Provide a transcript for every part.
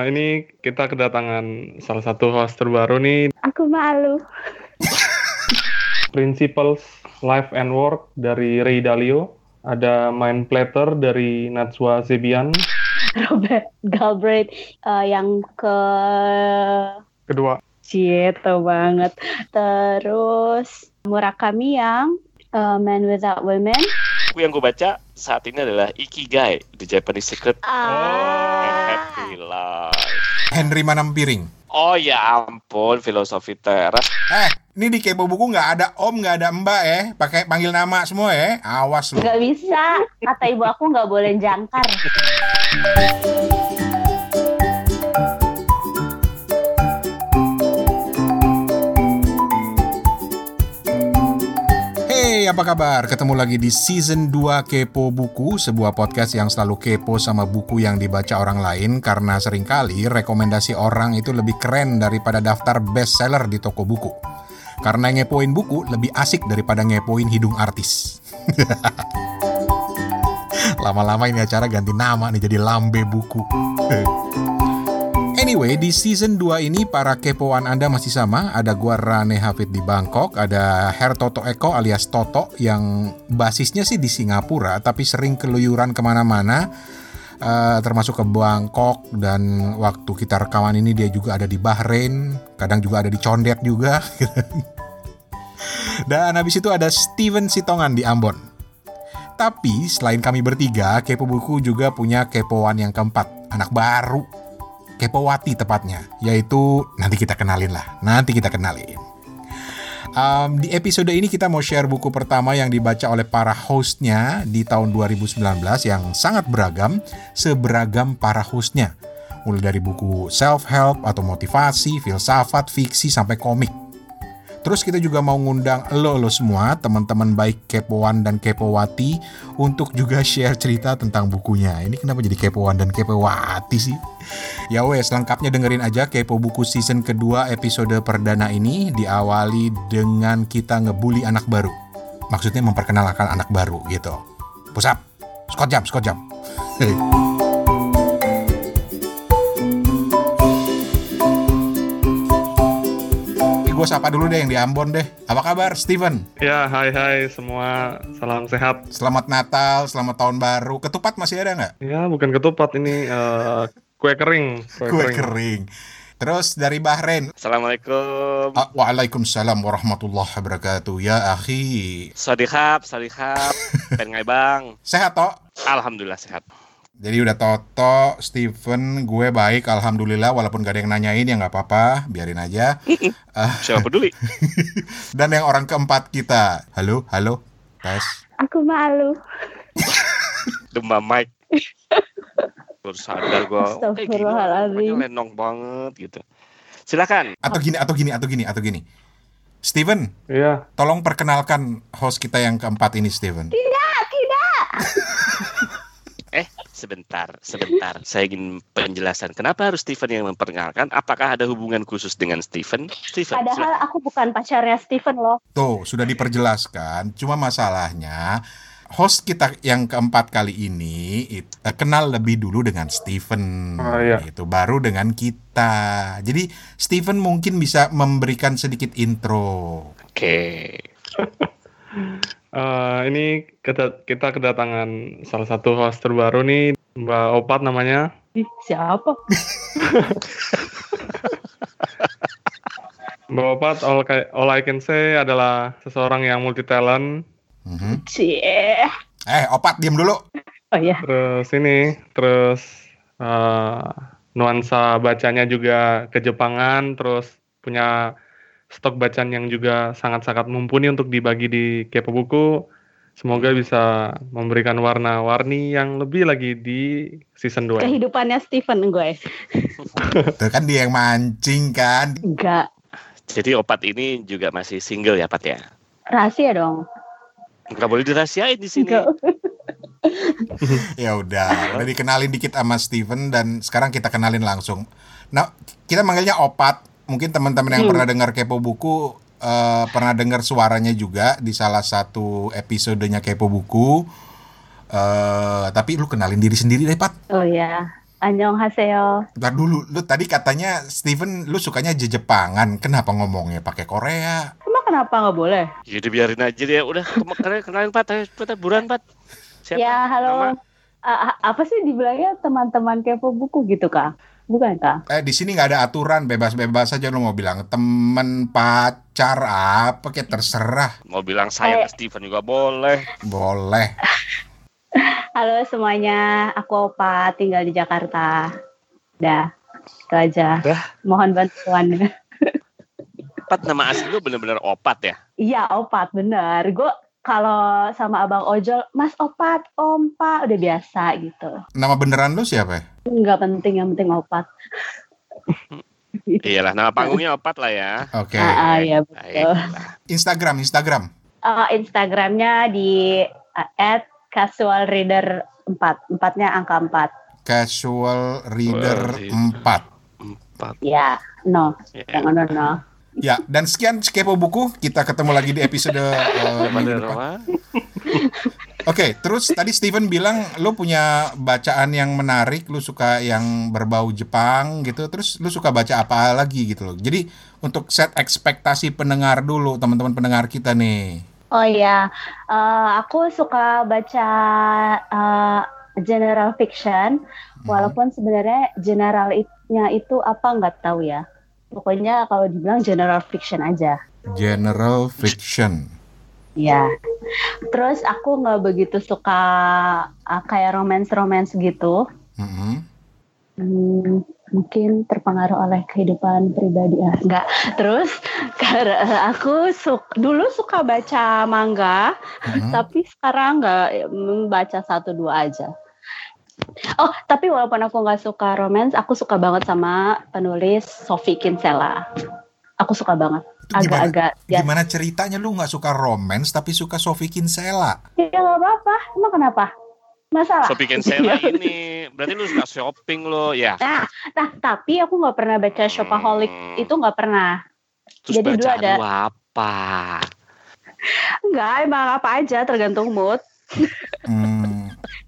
Uh, ini kita kedatangan salah satu host terbaru nih. Aku malu. Principles Life and Work dari Ray Dalio. Ada Mind Platter dari Natsua Zebian. Robert Galbraith uh, yang ke kedua. Cito banget. Terus Murakami yang uh, Man Without Women. Buku yang gue baca saat ini adalah Ikigai, The Japanese Secret. Ah. And Life. Henry Manampiring. Oh ya ampun, filosofi teras. Eh, ini di kepo buku nggak ada om, nggak ada mbak ya. Pakai panggil nama semua ya. Awas lu. Gak bisa. Kata ibu aku nggak boleh jangkar. apa kabar? Ketemu lagi di season 2 Kepo Buku, sebuah podcast yang selalu kepo sama buku yang dibaca orang lain karena sering kali rekomendasi orang itu lebih keren daripada daftar bestseller di toko buku. Karena ngepoin buku lebih asik daripada ngepoin hidung artis. Lama-lama ini acara ganti nama nih jadi Lambe Buku. Anyway, di season 2 ini para kepoan Anda masih sama. Ada gua Rane Hafid di Bangkok, ada Her Toto Eko alias Toto yang basisnya sih di Singapura, tapi sering keluyuran ke mana-mana, uh, termasuk ke Bangkok dan waktu kita rekaman ini dia juga ada di Bahrain, kadang juga ada di Condet juga. dan habis itu ada Steven Sitongan di Ambon. Tapi selain kami bertiga, Kepo Buku juga punya kepoan yang keempat, anak baru Kepowati tepatnya, yaitu nanti kita kenalin lah, nanti kita kenalin. Um, di episode ini kita mau share buku pertama yang dibaca oleh para hostnya di tahun 2019 yang sangat beragam, seberagam para hostnya. Mulai dari buku self-help atau motivasi, filsafat, fiksi, sampai komik. Terus kita juga mau ngundang lo lo semua, teman-teman baik kepoan dan kepowati untuk juga share cerita tentang bukunya. Ini kenapa jadi kepoan dan kepowati sih? Ya wes, lengkapnya dengerin aja kepo buku season kedua episode perdana ini diawali dengan kita ngebully anak baru. Maksudnya memperkenalkan anak baru gitu. Pusap, skot jam, skot jam. Gue sapa dulu deh yang di Ambon deh. Apa kabar, Steven? Ya, hai hai semua. Salam sehat. Selamat Natal, selamat tahun baru. Ketupat masih ada nggak? Ya, bukan ketupat ini uh, kue kering. Kue, kue kering. kering. Terus dari Bahrain. Assalamualaikum. Ah, Waalaikumsalam warahmatullahi wabarakatuh. Ya, akhi. Sadihab, sadihab. Pengen bang. Sehat, toh? Alhamdulillah sehat. Jadi udah Toto, Steven, gue baik, alhamdulillah. Walaupun gak ada yang nanyain ya nggak apa-apa, biarin aja. uh, Siapa peduli? Dan yang orang keempat kita, halo, halo, tes. Aku malu. Demam mic. Baru sadar gue. Astagfirullahaladzim. Eh, lenong banget gitu. Silakan. Atau gini, atau gini, atau gini, atau gini. Steven, iya. tolong perkenalkan host kita yang keempat ini, Steven. Tidak, tidak. Sebentar, sebentar. Saya ingin penjelasan. Kenapa harus Steven yang memperkenalkan? Apakah ada hubungan khusus dengan Steven? Steven. Padahal silakan. aku bukan pacarnya Steven loh. Tuh, sudah diperjelaskan. Cuma masalahnya host kita yang keempat kali ini it, uh, kenal lebih dulu dengan Steven. Oh, iya. Itu baru dengan kita. Jadi Steven mungkin bisa memberikan sedikit intro. Oke. Uh, ini kita, kita kedatangan salah satu host terbaru nih, Mbak Opat namanya. Siapa? Mbak Opat, all, all I can say adalah seseorang yang multi talent. Mm-hmm. Cie. Eh, Opat diam dulu. Oh iya. Terus ini, terus uh, nuansa bacanya juga kejepangan, terus punya stok bacaan yang juga sangat-sangat mumpuni untuk dibagi di Kepo Buku. Semoga bisa memberikan warna-warni yang lebih lagi di season 2. Kehidupannya Steven gue. Tuh kan dia yang mancing kan. Enggak. Jadi opat ini juga masih single ya, Pat ya? Rahasia dong. Enggak boleh dirahasiain di sini. ya udah, udah dikenalin dikit sama Steven dan sekarang kita kenalin langsung. Nah, kita manggilnya Opat. Mungkin teman-teman yang hmm. pernah dengar Kepo Buku uh, pernah dengar suaranya juga di salah satu episodenya Kepo Buku. Uh, tapi lu kenalin diri sendiri deh, Pat. Oh ya. Annyeonghaseyo. Bentar dulu, lu tadi katanya Steven lu sukanya Jepangan. Kenapa ngomongnya pakai Korea? Emang kenapa nggak boleh? Jadi Ya biarin aja dia. Udah kenalin Pat, ayo Pat, buruan Pat. Siapa? ya, halo. Nama? Ah, apa sih dibilangnya teman-teman kepo buku gitu, Kak? Bukan, Kak? Eh di sini nggak ada aturan, bebas-bebas aja lu mau bilang temen, pacar, apa kayak terserah. Mau bilang saya Eh. ke Steven juga boleh. Boleh. Halo semuanya, aku Opa, tinggal di Jakarta. Dah, itu aja. Dah. Mohon bantuan. Pat nama asli lu bener-bener opat ya? Iya, Opat, bener. Gue kalau sama Abang Ojol, Mas Opat, Om, Pak, udah biasa gitu. Nama beneran lu siapa ya? Nggak penting, yang penting Opat. Iyalah, nama panggungnya opat lah ya. Oke. Ah, ah, iya betul. Baiklah. Instagram, Instagram. Eh, Instagramnya di uh, @casualreader 4. Empatnya angka 4. Casual Reader Reader. 4. Empat. Ya, no. Ya. Jangan no, no. Ya, dan sekian Kepo Buku. Kita ketemu lagi di episode eh, minggu Pada depan. Roma. Oke, terus tadi Steven bilang lu punya bacaan yang menarik, lu suka yang berbau Jepang gitu, terus lu suka baca apa lagi gitu loh. Jadi untuk set ekspektasi pendengar dulu, teman-teman pendengar kita nih. Oh iya, Eh, aku suka baca eh, general fiction, walaupun sebenarnya generalnya itu apa nggak tahu ya. Pokoknya kalau dibilang general fiction aja. General fiction. Ya. Terus aku nggak begitu suka uh, kayak romance-romance gitu. Mhm. Hmm, mungkin terpengaruh oleh kehidupan pribadi ah enggak terus karena aku suk- dulu suka baca manga Mhm. tapi sekarang nggak mm, baca satu dua aja oh tapi walaupun aku nggak suka romance aku suka banget sama penulis Sophie Kinsella aku suka banget Itu gimana? agak-agak ya Gimana ceritanya lu nggak suka romance tapi suka Sophie Kinsella? ya nggak apa-apa emang kenapa masalah Sophie Kinsella ini berarti lu suka shopping lo ya. Nah, nah, tapi aku nggak pernah baca shopaholic Hmm. itu nggak pernah. Terus jadi dulu ada- lu apa? Enggak, emang apa aja tergantung mood. Hmm,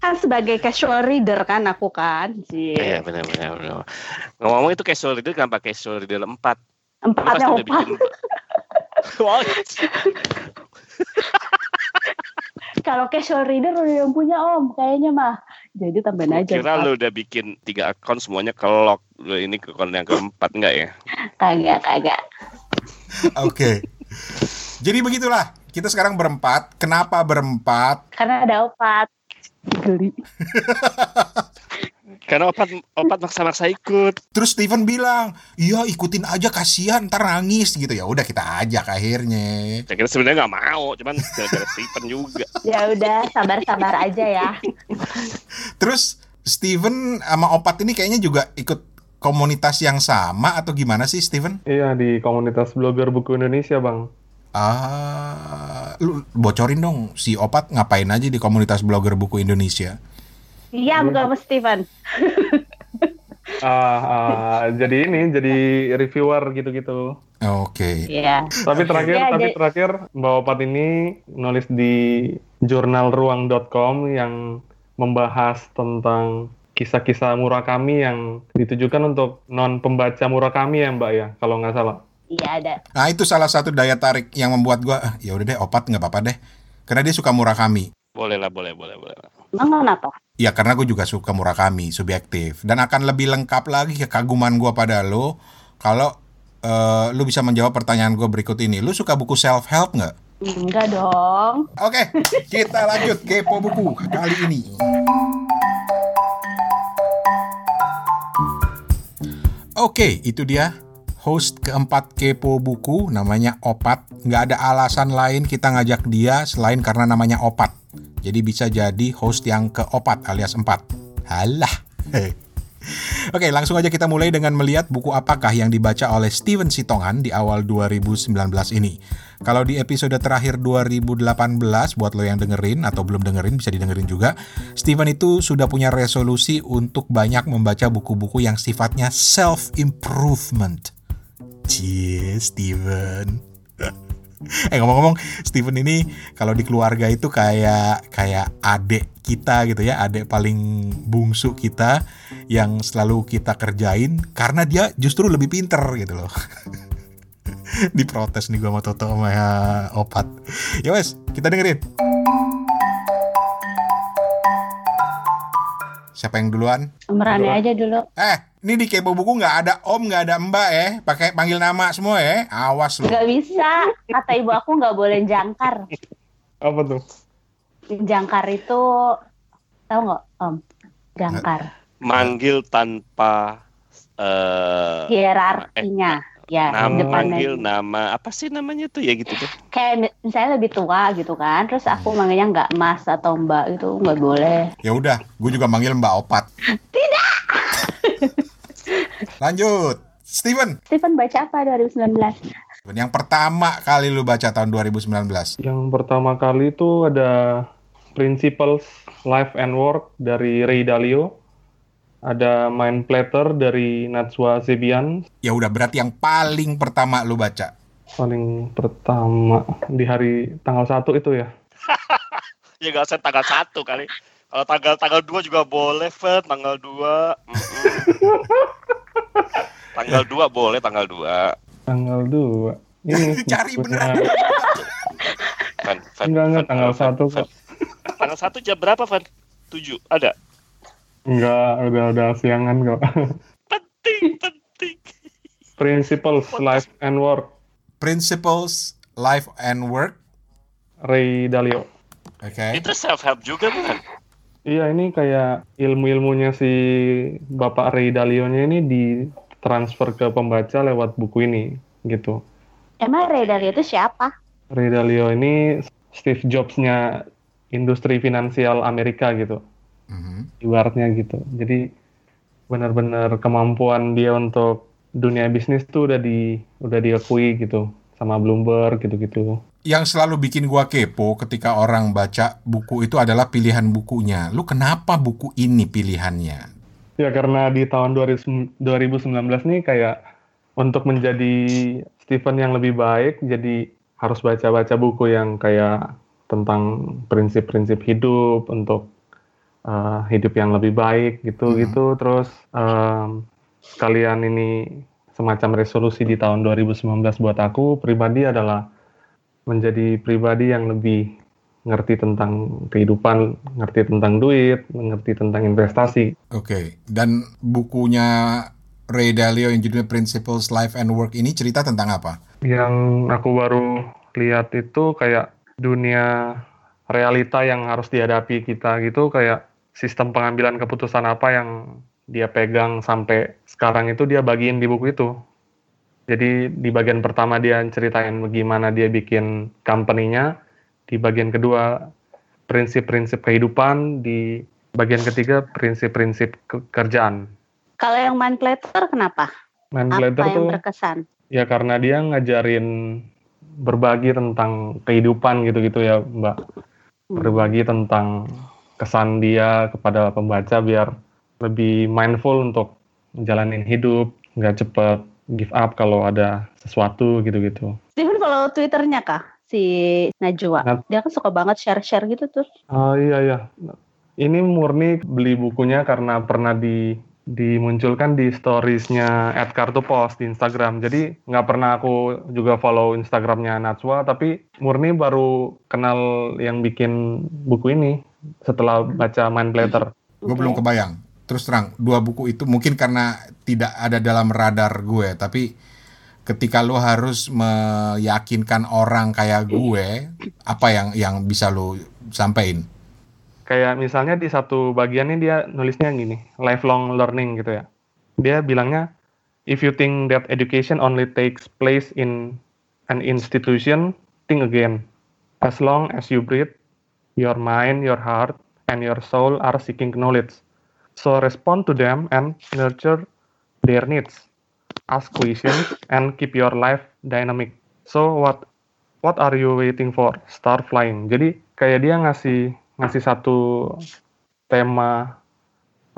Kan sebagai casual reader kan aku kan. Iya benar benar benar. Ngomong-ngomong itu casual reader kenapa casual reader 4? Lu pasti Empatnya bikin Wah, Kalau casual reader udah yang punya om, kayaknya mah. Jadi tambahin aja. kira empat. lu udah bikin tiga akun semuanya ke lock. Lu ini ke akun yang keempat enggak ya? Kagak, kagak. Oke. Jadi begitulah. Kita sekarang berempat. Kenapa berempat? Karena ada opat. Geli. Karena opat opat maksa-maksa ikut. Terus Steven bilang, iya ikutin aja kasihan ntar nangis gitu ya. Udah kita ajak akhirnya. Saya kira sebenarnya nggak mau, cuman gara-gara Stephen juga. Ya udah, sabar-sabar aja ya. Terus Steven sama Opat ini kayaknya juga ikut komunitas yang sama atau gimana sih Steven? Iya di komunitas blogger buku Indonesia bang. Ah, lu bocorin dong si Opat ngapain aja di komunitas blogger buku Indonesia? Iya, bukan Mas Steven. Ah, ah, jadi ini jadi reviewer gitu-gitu. Oke. Iya. Tapi terakhir, Ya, tapi jadi- terakhir Mbak Opat ini nulis di jurnalruang.com yang membahas tentang kisah-kisah Murakami yang ditujukan untuk non pembaca Murakami ya Mbak ya, kalau nggak salah. Iya ada. Nah itu salah satu daya tarik yang membuat gua ah, ya udah deh Opat nggak apa-apa deh. Karena dia suka Murakami. Boleh lah, boleh, boleh, boleh. Emang kenapa? Ya karena gue juga suka Murakami, subjektif. Dan akan lebih lengkap lagi kekaguman gua pada lo kalau eh, lu bisa menjawab pertanyaan gue berikut ini. Lu suka buku self help nggak? Enggak dong. Oke, kita lanjut kepo buku kali ini. Oke, itu dia host keempat kepo buku namanya Opat. Nggak ada alasan lain kita ngajak dia selain karena namanya Opat. Jadi bisa jadi host yang keopat alias empat. Halah. Oke, langsung aja kita mulai dengan melihat buku apakah yang dibaca oleh Steven Sitongan di awal 2019 ini. Kalau di episode terakhir 2018, buat lo yang dengerin atau belum dengerin bisa didengerin juga, Steven itu sudah punya resolusi untuk banyak membaca buku-buku yang sifatnya self-improvement. Cie, Steven. eh ngomong-ngomong Steven ini kalau di keluarga itu kayak kayak adik kita gitu ya, adik paling bungsu kita yang selalu kita kerjain karena dia justru lebih pinter gitu loh. Diprotes nih gua sama Toto sama ya, Opat. Ya wes, kita dengerin. Siapa yang duluan? Merane aja dulu. Eh, ini di kepo buku nggak ada om, nggak ada mbak ya. Pakai panggil nama semua ya. Awas lu. Gak bisa. Kata ibu aku nggak boleh jangkar. Apa tuh? Jangkar itu tahu nggak om? Jangkar. Manggil tanpa eh Hierarkinya. Ya, nama depannya. manggil nama apa sih namanya tuh ya gitu tuh. Kayak mi- misalnya lebih tua gitu kan. Terus aku manggilnya nggak mas atau mbak gitu nggak boleh. Ya udah, gue juga manggil Mbak Opat. Tidak. Lanjut, Steven. Stephen baca apa 2019? Yang pertama kali lu baca tahun 2019. Yang pertama kali itu ada Principles Life and Work dari Ray Dalio. Ada Mind Platter dari Natsua Zebian. Ya udah, berarti yang paling pertama lu baca. Paling pertama di hari tanggal 1 itu ya. Ya nggak usah tanggal satu kali. Kalau tanggal tanggal dua juga boleh, Fed. Tanggal dua. mm-mm. tanggal dua boleh, tanggal dua. Tanggal 2. Ini Cari beneran. Fan, fan, Enggak, enggak, tanggal fan, 1 fan. kok. Tanggal satu jam berapa, Fan? Tujuh. Ada. Enggak, udah udah siangan kok. Penting, penting. Principles Life and Work Principles, Life and Work. Ray Dalio. Oke. Itu self help juga bukan? Iya, ini kayak ilmu-ilmunya si Bapak Ray Dalio-nya ini ditransfer ke pembaca lewat buku ini, gitu. Emang Ray Dalio itu siapa? Ray Dalio ini Steve Jobs-nya industri finansial Amerika gitu, Mhm. ibaratnya gitu. Jadi benar-benar kemampuan dia untuk dunia bisnis tuh udah di udah diakui gitu sama Bloomberg gitu-gitu. Yang selalu bikin gua kepo ketika orang baca buku itu adalah pilihan bukunya. Lu kenapa buku ini pilihannya? Ya karena di tahun 2000 2019 nih kayak untuk menjadi Stephen yang lebih baik, jadi harus baca-baca buku yang kayak tentang prinsip-prinsip hidup untuk uh, hidup yang lebih baik gitu-gitu. Terus um, sekalian ini semacam resolusi di tahun 2019 buat aku pribadi adalah menjadi pribadi yang lebih ngerti tentang kehidupan, ngerti tentang duit, mengerti tentang investasi. Oke, dan bukunya Ray Dalio yang judulnya Principles Life and Work ini cerita tentang apa? Yang aku baru lihat itu kayak dunia realita yang harus dihadapi kita gitu kayak sistem pengambilan keputusan apa yang dia pegang sampai sekarang itu dia bagiin di buku itu. Jadi di bagian pertama dia ceritain bagaimana dia bikin company-nya, di bagian kedua prinsip-prinsip kehidupan, di bagian ketiga prinsip-prinsip ke- kerjaan. Kalau yang mind platter kenapa? Apa Platter yang tuh berkesan? Ya karena dia ngajarin berbagi tentang kehidupan gitu-gitu ya Mbak. Hmm. Berbagi tentang kesan dia kepada pembaca biar lebih mindful untuk menjalanin hidup, nggak cepet give up kalau ada sesuatu gitu-gitu. Steven follow Twitternya kah? Si Najwa. Nat- Dia kan suka banget share-share gitu tuh. Oh iya iya. Ini murni beli bukunya karena pernah di dimunculkan di storiesnya at kartu post di Instagram. Jadi nggak pernah aku juga follow Instagramnya Natswa, tapi murni baru kenal yang bikin buku ini setelah baca Mind Platter. Gue belum kebayang. Terus terang, dua buku itu mungkin karena tidak ada dalam radar gue, tapi ketika lu harus meyakinkan orang kayak gue, apa yang yang bisa lu sampein? Kayak misalnya di satu bagiannya dia nulisnya gini, lifelong learning gitu ya. Dia bilangnya, if you think that education only takes place in an institution, think again. As long as you breathe, your mind, your heart, and your soul are seeking knowledge. So respond to them and nurture their needs. Ask questions and keep your life dynamic. So what what are you waiting for? Start flying. Jadi kayak dia ngasih ngasih satu tema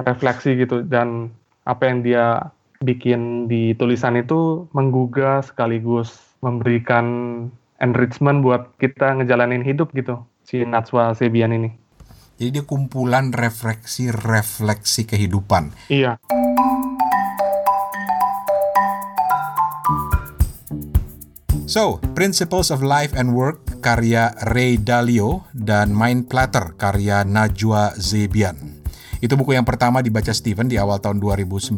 refleksi gitu dan apa yang dia bikin di tulisan itu menggugah sekaligus memberikan enrichment buat kita ngejalanin hidup gitu si Natsua Sebian ini. Jadi dia kumpulan refleksi-refleksi kehidupan. Iya. So, Principles of Life and Work karya Ray Dalio dan Mind Platter karya Najwa Zebian. Itu buku yang pertama dibaca Steven di awal tahun 2019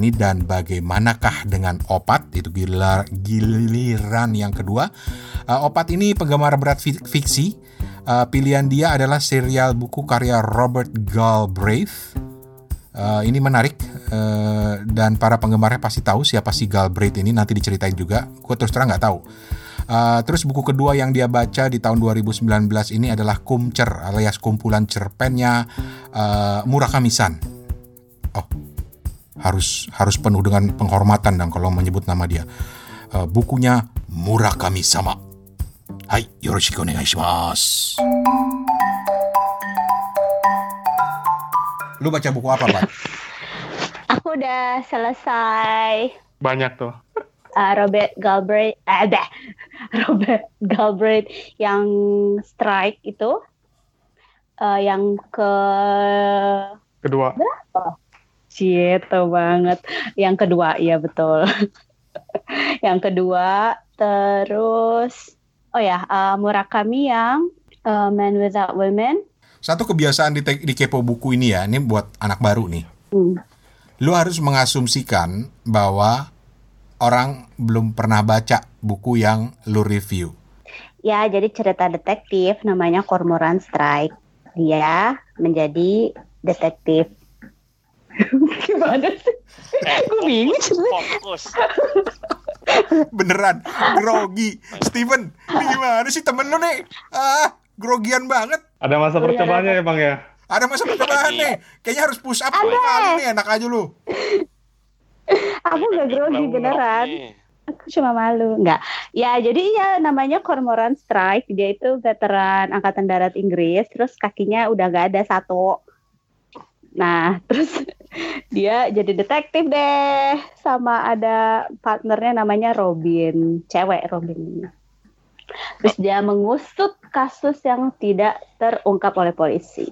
ini dan bagaimanakah dengan Opat itu gilar, giliran yang kedua. Uh, Opat ini penggemar berat fiksi. Uh, pilihan dia adalah serial buku karya Robert Galbraith Uh, ini menarik uh, dan para penggemarnya pasti tahu siapa si Galbraith ini nanti diceritain juga. Gue terus terang nggak tahu. Uh, terus buku kedua yang dia baca di tahun 2019 ini adalah Kumcer alias kumpulan cerpennya uh, Murakami-san. Oh, harus harus penuh dengan penghormatan dan kalau menyebut nama dia. Uh, bukunya Murakami sama. Hai, yoroshiku onegaishimasu. Lu baca buku apa, Pak? Aku udah selesai. Banyak tuh. Uh, Robert Galbraith, eh, deh. Robert Galbraith yang strike itu, uh, yang ke kedua. Berapa? Cito banget. Yang kedua, iya betul. yang kedua, terus, oh ya, uh, Murakami yang uh, Man Without Women satu kebiasaan di, di kepo buku ini ya, ini buat anak baru nih. Hmm. Lu harus mengasumsikan bahwa orang belum pernah baca buku yang lu review. Ya, jadi cerita detektif namanya Cormoran Strike. Dia menjadi detektif. Gimana sih? Gue bingung Fokus. Beneran, grogi. Steven, ini gimana sih temen lu nih? Ah, grogian banget. Ada masa percobaannya ya bang ya? Ada masa percobaan nih. Kayaknya harus push up dua kali nih, enak aja lu. Aku gak grogi beneran. Aku cuma malu. Enggak. Ya, jadi ya namanya Cormoran Strike. Dia itu veteran Angkatan Darat Inggris. Terus kakinya udah gak ada satu. Nah, terus dia jadi detektif deh. Sama ada partnernya namanya Robin. Cewek Robin. Terus dia mengusut kasus yang tidak terungkap oleh polisi.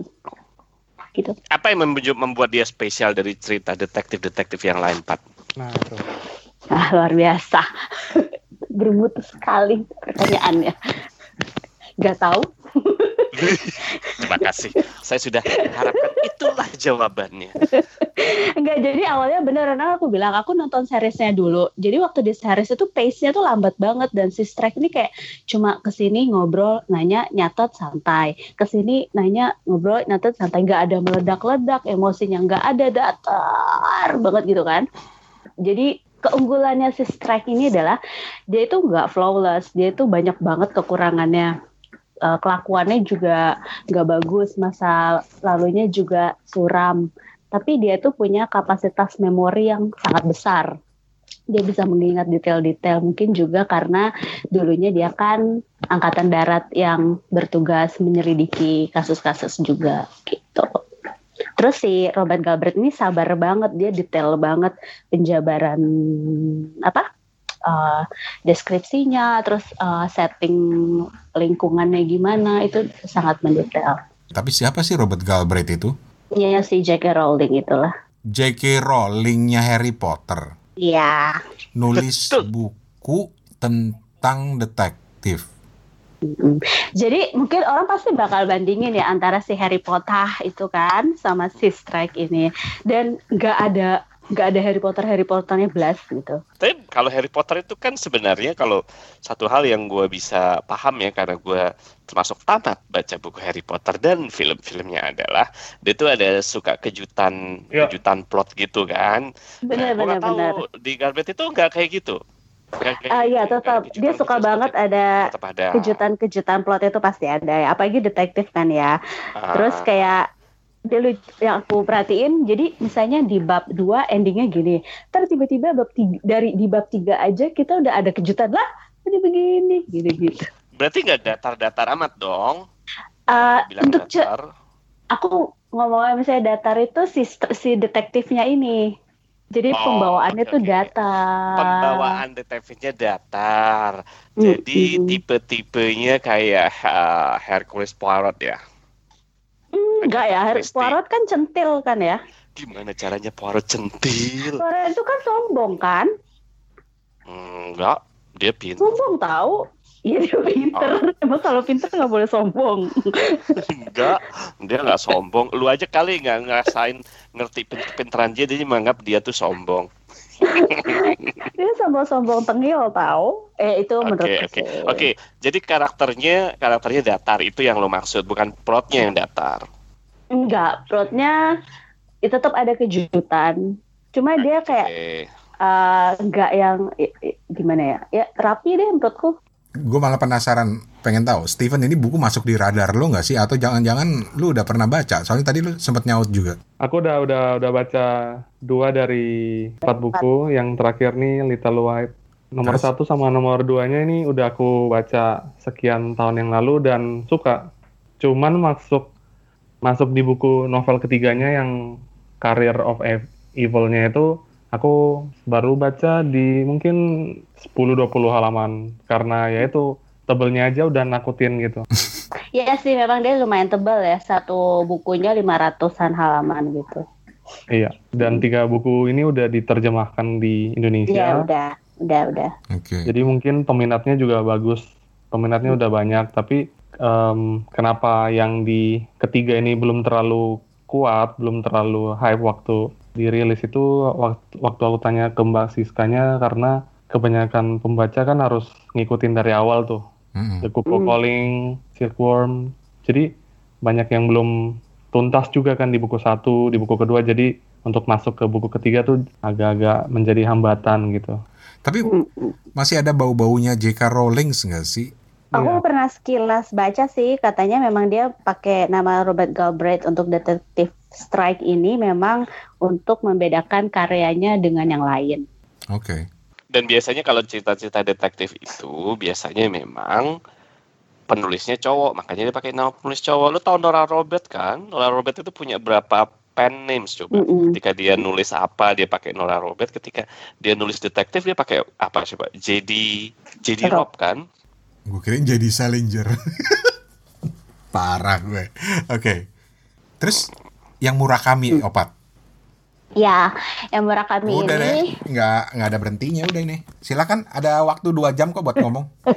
Gitu. Apa yang membuat dia spesial dari cerita detektif-detektif yang lain, Pak? Nah, itu. Ah, luar biasa. Bermutu sekali pertanyaannya. Gak tahu. Terima kasih. Saya sudah harapkan itulah jawabannya. Enggak, jadi awalnya beneran aku bilang aku nonton seriesnya dulu. Jadi waktu di series itu pace-nya tuh lambat banget dan si Strike ini kayak cuma ke sini ngobrol, nanya, nyatet, santai. Ke sini nanya, ngobrol, nyatet, santai. Nggak ada meledak-ledak, emosinya nggak ada datar banget gitu kan. Jadi keunggulannya si Strike ini adalah dia itu nggak flawless, dia itu banyak banget kekurangannya uh, kelakuannya juga nggak bagus, masa lalunya juga suram. Tapi dia tuh punya kapasitas memori yang sangat besar. Dia bisa mengingat detail-detail. Mungkin juga karena dulunya dia kan angkatan darat yang bertugas menyelidiki kasus-kasus juga gitu. Terus si Robert Galbraith ini sabar banget, dia detail banget penjabaran apa uh, deskripsinya, terus uh, setting lingkungannya gimana itu sangat mendetail. Tapi siapa sih Robert Galbraith itu? Iya si J.K. Rowling itulah. J.K. Rowlingnya Harry Potter. Iya. Nulis buku tentang detektif. Jadi mungkin orang pasti bakal bandingin ya antara si Harry Potter itu kan sama si Strike ini dan nggak ada nggak ada Harry Potter Harry Potternya belas gitu. Tapi kalau Harry Potter itu kan sebenarnya kalau satu hal yang gue bisa paham ya karena gue termasuk tamat baca buku Harry Potter dan film-filmnya adalah dia itu ada suka kejutan ya. kejutan plot gitu kan. Benar nah, benar benar. Di Garbet itu nggak kayak gitu. Ah uh, iya tetap dia suka banget ada kejutan-kejutan plot itu pasti ada ya apalagi detektif kan ya. Uh, Terus kayak dia yang aku perhatiin jadi misalnya di bab 2 endingnya gini terus tiba-tiba bab tiga, dari di bab 3 aja kita udah ada kejutan lah ini begini gitu gitu berarti nggak datar-datar amat dong uh, untuk datar. aku ngomongnya misalnya datar itu si si detektifnya ini Jadi Oh, pembawaannya oke, tuh datar. Pembawaan detektifnya datar. Jadi Mm-mm. tipe-tipenya kayak uh, Hercules Poirot ya. Enggak ya, Christie. Poirot kan centil kan ya. Gimana caranya Poirot centil? Poirot itu kan sombong kan? Enggak, dia pintar. Sombong tahu. Iya dia pinter. Oh. Emang kalau pinter nggak boleh sombong. Enggak, dia nggak sombong. Lu aja kali nggak ngerasain ngerti pin- pinteran dia, dia menganggap dia tuh sombong. Dia sombong-sombong tengil tahu. Eh itu Oke, menurut oke, oke. Jadi karakternya karakternya datar itu yang lo maksud, bukan plotnya yang datar. Enggak, plotnya itu tetap ada kejutan. Cuma dia kayak eh, enggak yang i- i- gimana ya? Ya rapi deh menurutku. Gue malah penasaran, pengen tahu, Steven ini buku masuk di radar lo nggak sih? Atau jangan-jangan lu udah pernah baca? Soalnya tadi lu sempet nyaut juga. Aku udah udah udah baca dua dari empat buku. Yang terakhir nih Little White. Nomor Terus? satu sama nomor duanya ini udah aku baca sekian tahun yang lalu dan suka. Cuman masuk masuk di buku novel ketiganya yang Career of Ev- Evil-nya itu aku baru baca di mungkin 10-20 halaman karena ya itu tebelnya aja udah nakutin gitu. Iya sih memang dia lumayan tebal ya. Satu bukunya 500-an halaman gitu. Iya, dan tiga buku ini udah diterjemahkan di Iya Indonesia. udah, udah, udah. Oke. Jadi mungkin peminatnya juga bagus, peminatnya udah banyak. Tapi em, kenapa yang di ketiga ini belum terlalu kuat, belum terlalu hype waktu dirilis itu waktu, waktu aku tanya ke Mbak Siskanya karena kebanyakan pembaca kan harus ngikutin dari awal tuh. Mm-mm. The Cuckoo Hmm. Calling, Silkworm. Jadi banyak yang belum tuntas juga kan di buku satu, di buku kedua. Jadi untuk masuk ke buku ketiga tuh agak-agak menjadi hambatan gitu. Tapi masih ada bau-baunya J.K. Rowling nggak sih? Aku Iya. pernah sekilas baca sih, katanya memang dia pakai nama Robert Galbraith untuk detektif Strike ini memang untuk membedakan karyanya dengan yang lain. Oke. Dan biasanya kalau cerita-cerita detektif itu biasanya memang penulisnya cowok, makanya dia pakai nama penulis cowok. Lu tahu Nora Robert kan? Nora Robert itu punya berapa pen names coba? Mm-mm. Ketika dia nulis apa, dia pakai Nora Robert. Ketika dia nulis detektif, dia pakai apa coba? JD JD Rob. Rob kan? Gue kirain jadi Salinger. Parah gue. Oke. Terus yang Murakami opat. Ya, yang Murakami Udah ini deh, nggak nggak ada berhentinya udah ini. Silakan, ada waktu dua jam kok buat ngomong.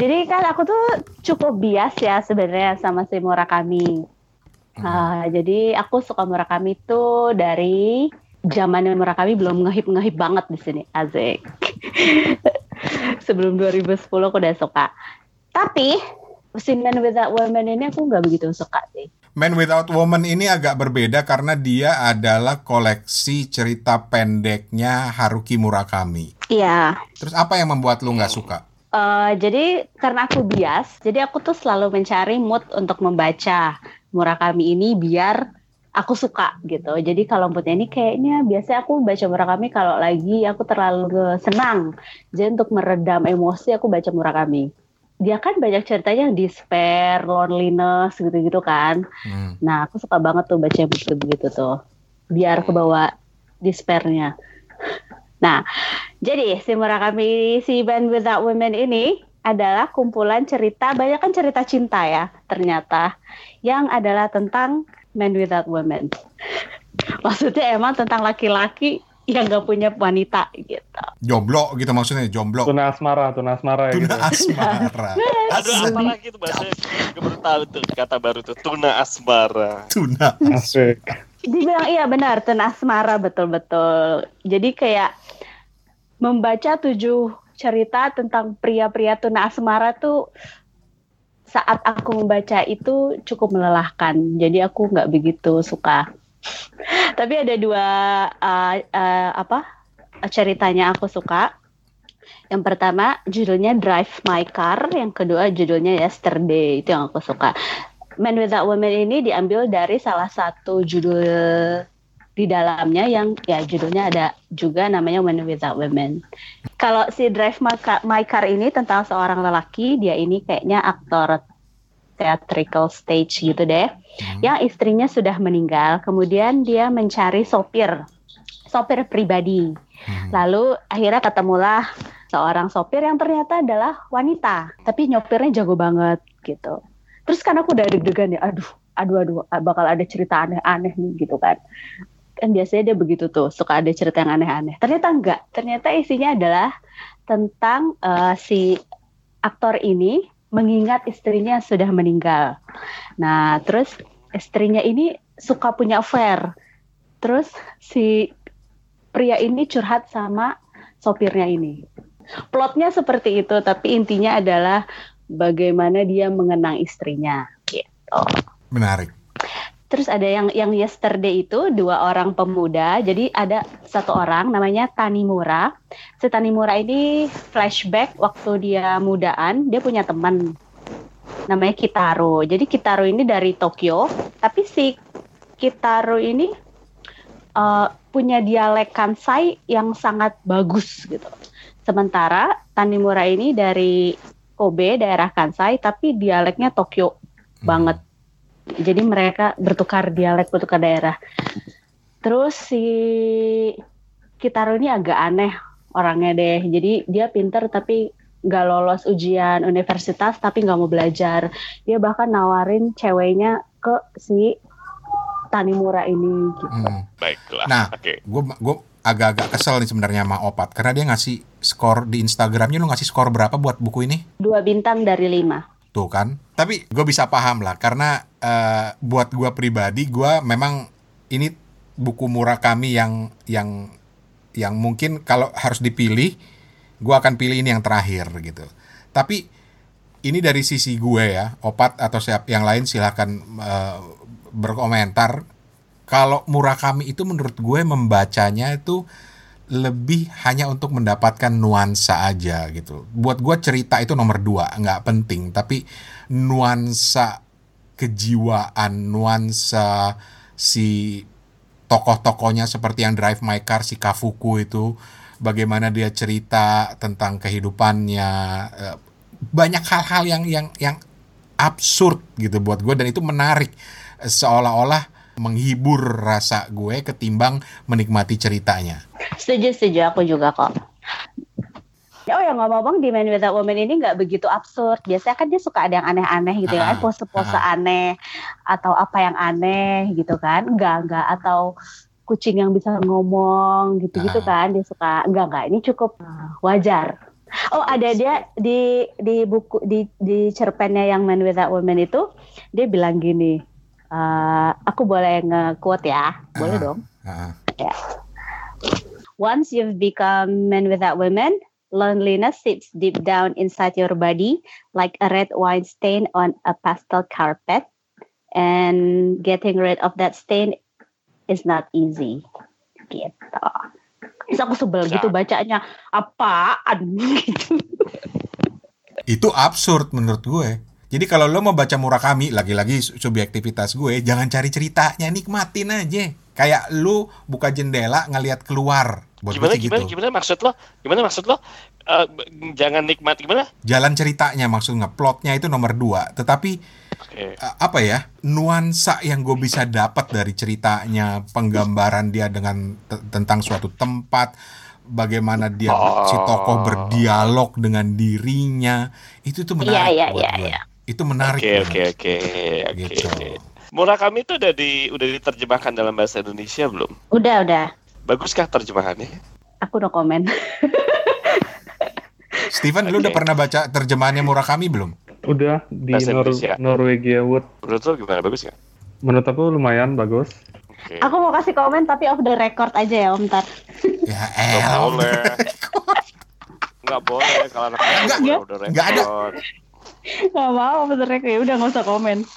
Jadi kan aku tuh cukup bias ya sebenarnya sama si Murakami. Ah, jadi aku suka Murakami tuh dari zamannya Murakami belum ngehip ngehip banget di sini, Azik. Sebelum 2010 aku udah suka. Tapi si Man Without Woman ini aku nggak begitu suka sih. Man Without Woman ini agak berbeda karena dia adalah koleksi cerita pendeknya Haruki Murakami. Iya. Terus apa yang membuat lu nggak suka? Eh, jadi karena aku bias, jadi aku tuh selalu mencari mood untuk membaca Murakami ini biar aku suka gitu. Jadi kalau moodnya ini kayaknya biasanya aku baca Murakami kalau lagi aku terlalu senang. Jadi untuk meredam emosi aku baca Murakami. Dia kan banyak ceritanya yang despair, loneliness gitu-gitu kan. Hmm. Nah aku suka banget tuh baca buku begitu tuh. Biar kebawa despairnya. Nah, jadi si Murakami si Band Without Women ini adalah kumpulan cerita, banyak kan cerita cinta ya ternyata, yang adalah tentang Men Without Women. Maksudnya emang tentang laki-laki yang gak punya wanita gitu. Jomblo gitu maksudnya, jomblo. Tuna asmara, tuna asmara ya Tuna gitu. asmara. Aduh, apa lagi tuh bahasa? Gue baru tahu tuh kata baru tuh tuna asmara. Tuna. Asik. Dibilang iya benar, Tun Asmara betul-betul. Jadi kayak membaca tujuh cerita tentang pria-pria tuna asmara tuh saat aku membaca itu cukup melelahkan. Jadi aku nggak begitu suka. Tapi ada dua uh, uh, apa ceritanya aku suka. Yang pertama judulnya Drive My Car, yang kedua judulnya Yesterday. Itu yang aku suka. Man Without Women ini diambil dari salah satu judul di dalamnya yang ya judulnya ada juga namanya Man Without Women. Kalau si Drive My Car, My Car ini tentang seorang lelaki, dia ini kayaknya aktor theatrical stage gitu deh. Hmm. Yang istrinya sudah meninggal, kemudian dia mencari sopir, sopir pribadi. Hmm. Lalu akhirnya ketemulah seorang sopir yang ternyata adalah wanita, tapi nyopirnya jago banget gitu. Terus kan aku udah deg-degan ya, aduh, aduh, aduh, bakal ada cerita aneh-aneh nih gitu kan. Kan biasanya dia begitu tuh, suka ada cerita yang aneh-aneh. Ternyata enggak, ternyata isinya adalah tentang eh, si aktor ini mengingat istrinya sudah meninggal. Nah, terus istrinya ini suka punya affair. Terus si pria ini curhat sama sopirnya ini. Plotnya seperti itu, tapi intinya adalah bagaimana dia mengenang istrinya. Gitu. Menarik. Terus ada yang yang yesterday itu dua orang pemuda. Jadi ada satu orang namanya Tanimura. Si Tanimura ini flashback waktu dia mudaan, dia punya teman namanya Kitaro. Jadi Kitaro ini dari Tokyo, tapi si Kitaro ini eh, punya dialek Kansai yang sangat bagus gitu. Sementara Tanimura ini dari Kobe, daerah Kansai, tapi dialeknya Tokyo banget. Jadi mereka bertukar dialek, bertukar daerah. Terus si Kitaro ini agak aneh orangnya deh. Jadi dia pinter tapi nggak lolos ujian universitas tapi nggak mau belajar. Dia bahkan nawarin ceweknya ke si Tanimura ini gitu. Hmm. Baiklah. Nah, Oke. gue gue agak-agak kesel nih sebenarnya sama Opat karena dia ngasih skor di Instagramnya lu ngasih skor berapa buat buku ini? Dua bintang dari lima. Tuh kan. Tapi gue bisa paham lah karena eh, buat gue pribadi gue memang ini buku Murakami yang yang yang mungkin kalau harus dipilih gue akan pilih ini yang terakhir gitu. Tapi ini dari sisi gue ya, Opat atau siap yang lain silahkan eh, berkomentar. Kalau Murakami itu menurut gue membacanya itu lebih hanya untuk mendapatkan nuansa aja gitu. Buat gue cerita itu nomor dua, nggak penting. Tapi nuansa kejiwaan, nuansa si tokoh-tokohnya seperti yang Drive My Car, si Kafuku itu, bagaimana dia cerita tentang kehidupannya, eh, banyak hal-hal yang yang yang absurd gitu buat gue dan itu menarik seolah-olah menghibur rasa gue ketimbang menikmati ceritanya. Setuju, setuju. Aku juga kok. Oh ya ngomong-ngomong di Man Without Woman ini nggak begitu absurd. Biasanya kan dia suka ada yang aneh-aneh gitu ya, Ah, pose-pose ah. aneh atau apa yang aneh gitu kan? Enggak, enggak atau kucing yang bisa ngomong gitu-gitu Ah. kan dia suka. Enggak, enggak. Ini cukup wajar. Oh ada dia di di buku di di cerpennya yang Man Without Woman itu dia bilang gini. eh, aku boleh nge-quote ya? Boleh dong. Ah. Once you've become men without women, loneliness sits deep down inside your body like a red wine stain on a pastel carpet. And getting rid of that stain is not easy. Gitu. Terus aku sebel gitu bacanya. Apaan gitu. Itu absurd menurut gue. Jadi kalau lo mau baca Murakami, lagi-lagi subjektivitas gue, jangan cari ceritanya, nikmatin aja. Kayak lu buka jendela ngelihat keluar. Buat Gimana gimana gitu. gimana maksud lo? Gimana maksud lo? Eh, b- jangan nikmat gimana? Jalan ceritanya maksudnya, plotnya itu nomor dua. Tetapi Oke. eh, apa ya nuansa yang gue bisa dapat dari ceritanya penggambaran dia dengan te- tentang suatu tempat bagaimana dia si tokoh Oh. berdialog dengan dirinya itu tuh menarik Iya, iya, buat iya, gue iya. itu menarik oke oke oke. Gitu. Murakami itu udah di udah diterjemahkan dalam bahasa Indonesia belum? Udah, udah. Baguskah terjemahannya? Aku no komen. Steven lu udah pernah baca terjemahannya Murakami belum Udah di Bahasa Nor Indonesia. Norwegia Wood. Menurut lo gimana? Bagus nggak? Menurut aku lumayan bagus. Oke. Aku mau kasih komen tapi off the record aja ya Om Tar. ya Nggak elah boleh. Nggak boleh kalau anak Nggak, udah udah nggak ada. record. Gak mau off the record ya udah nggak usah komen.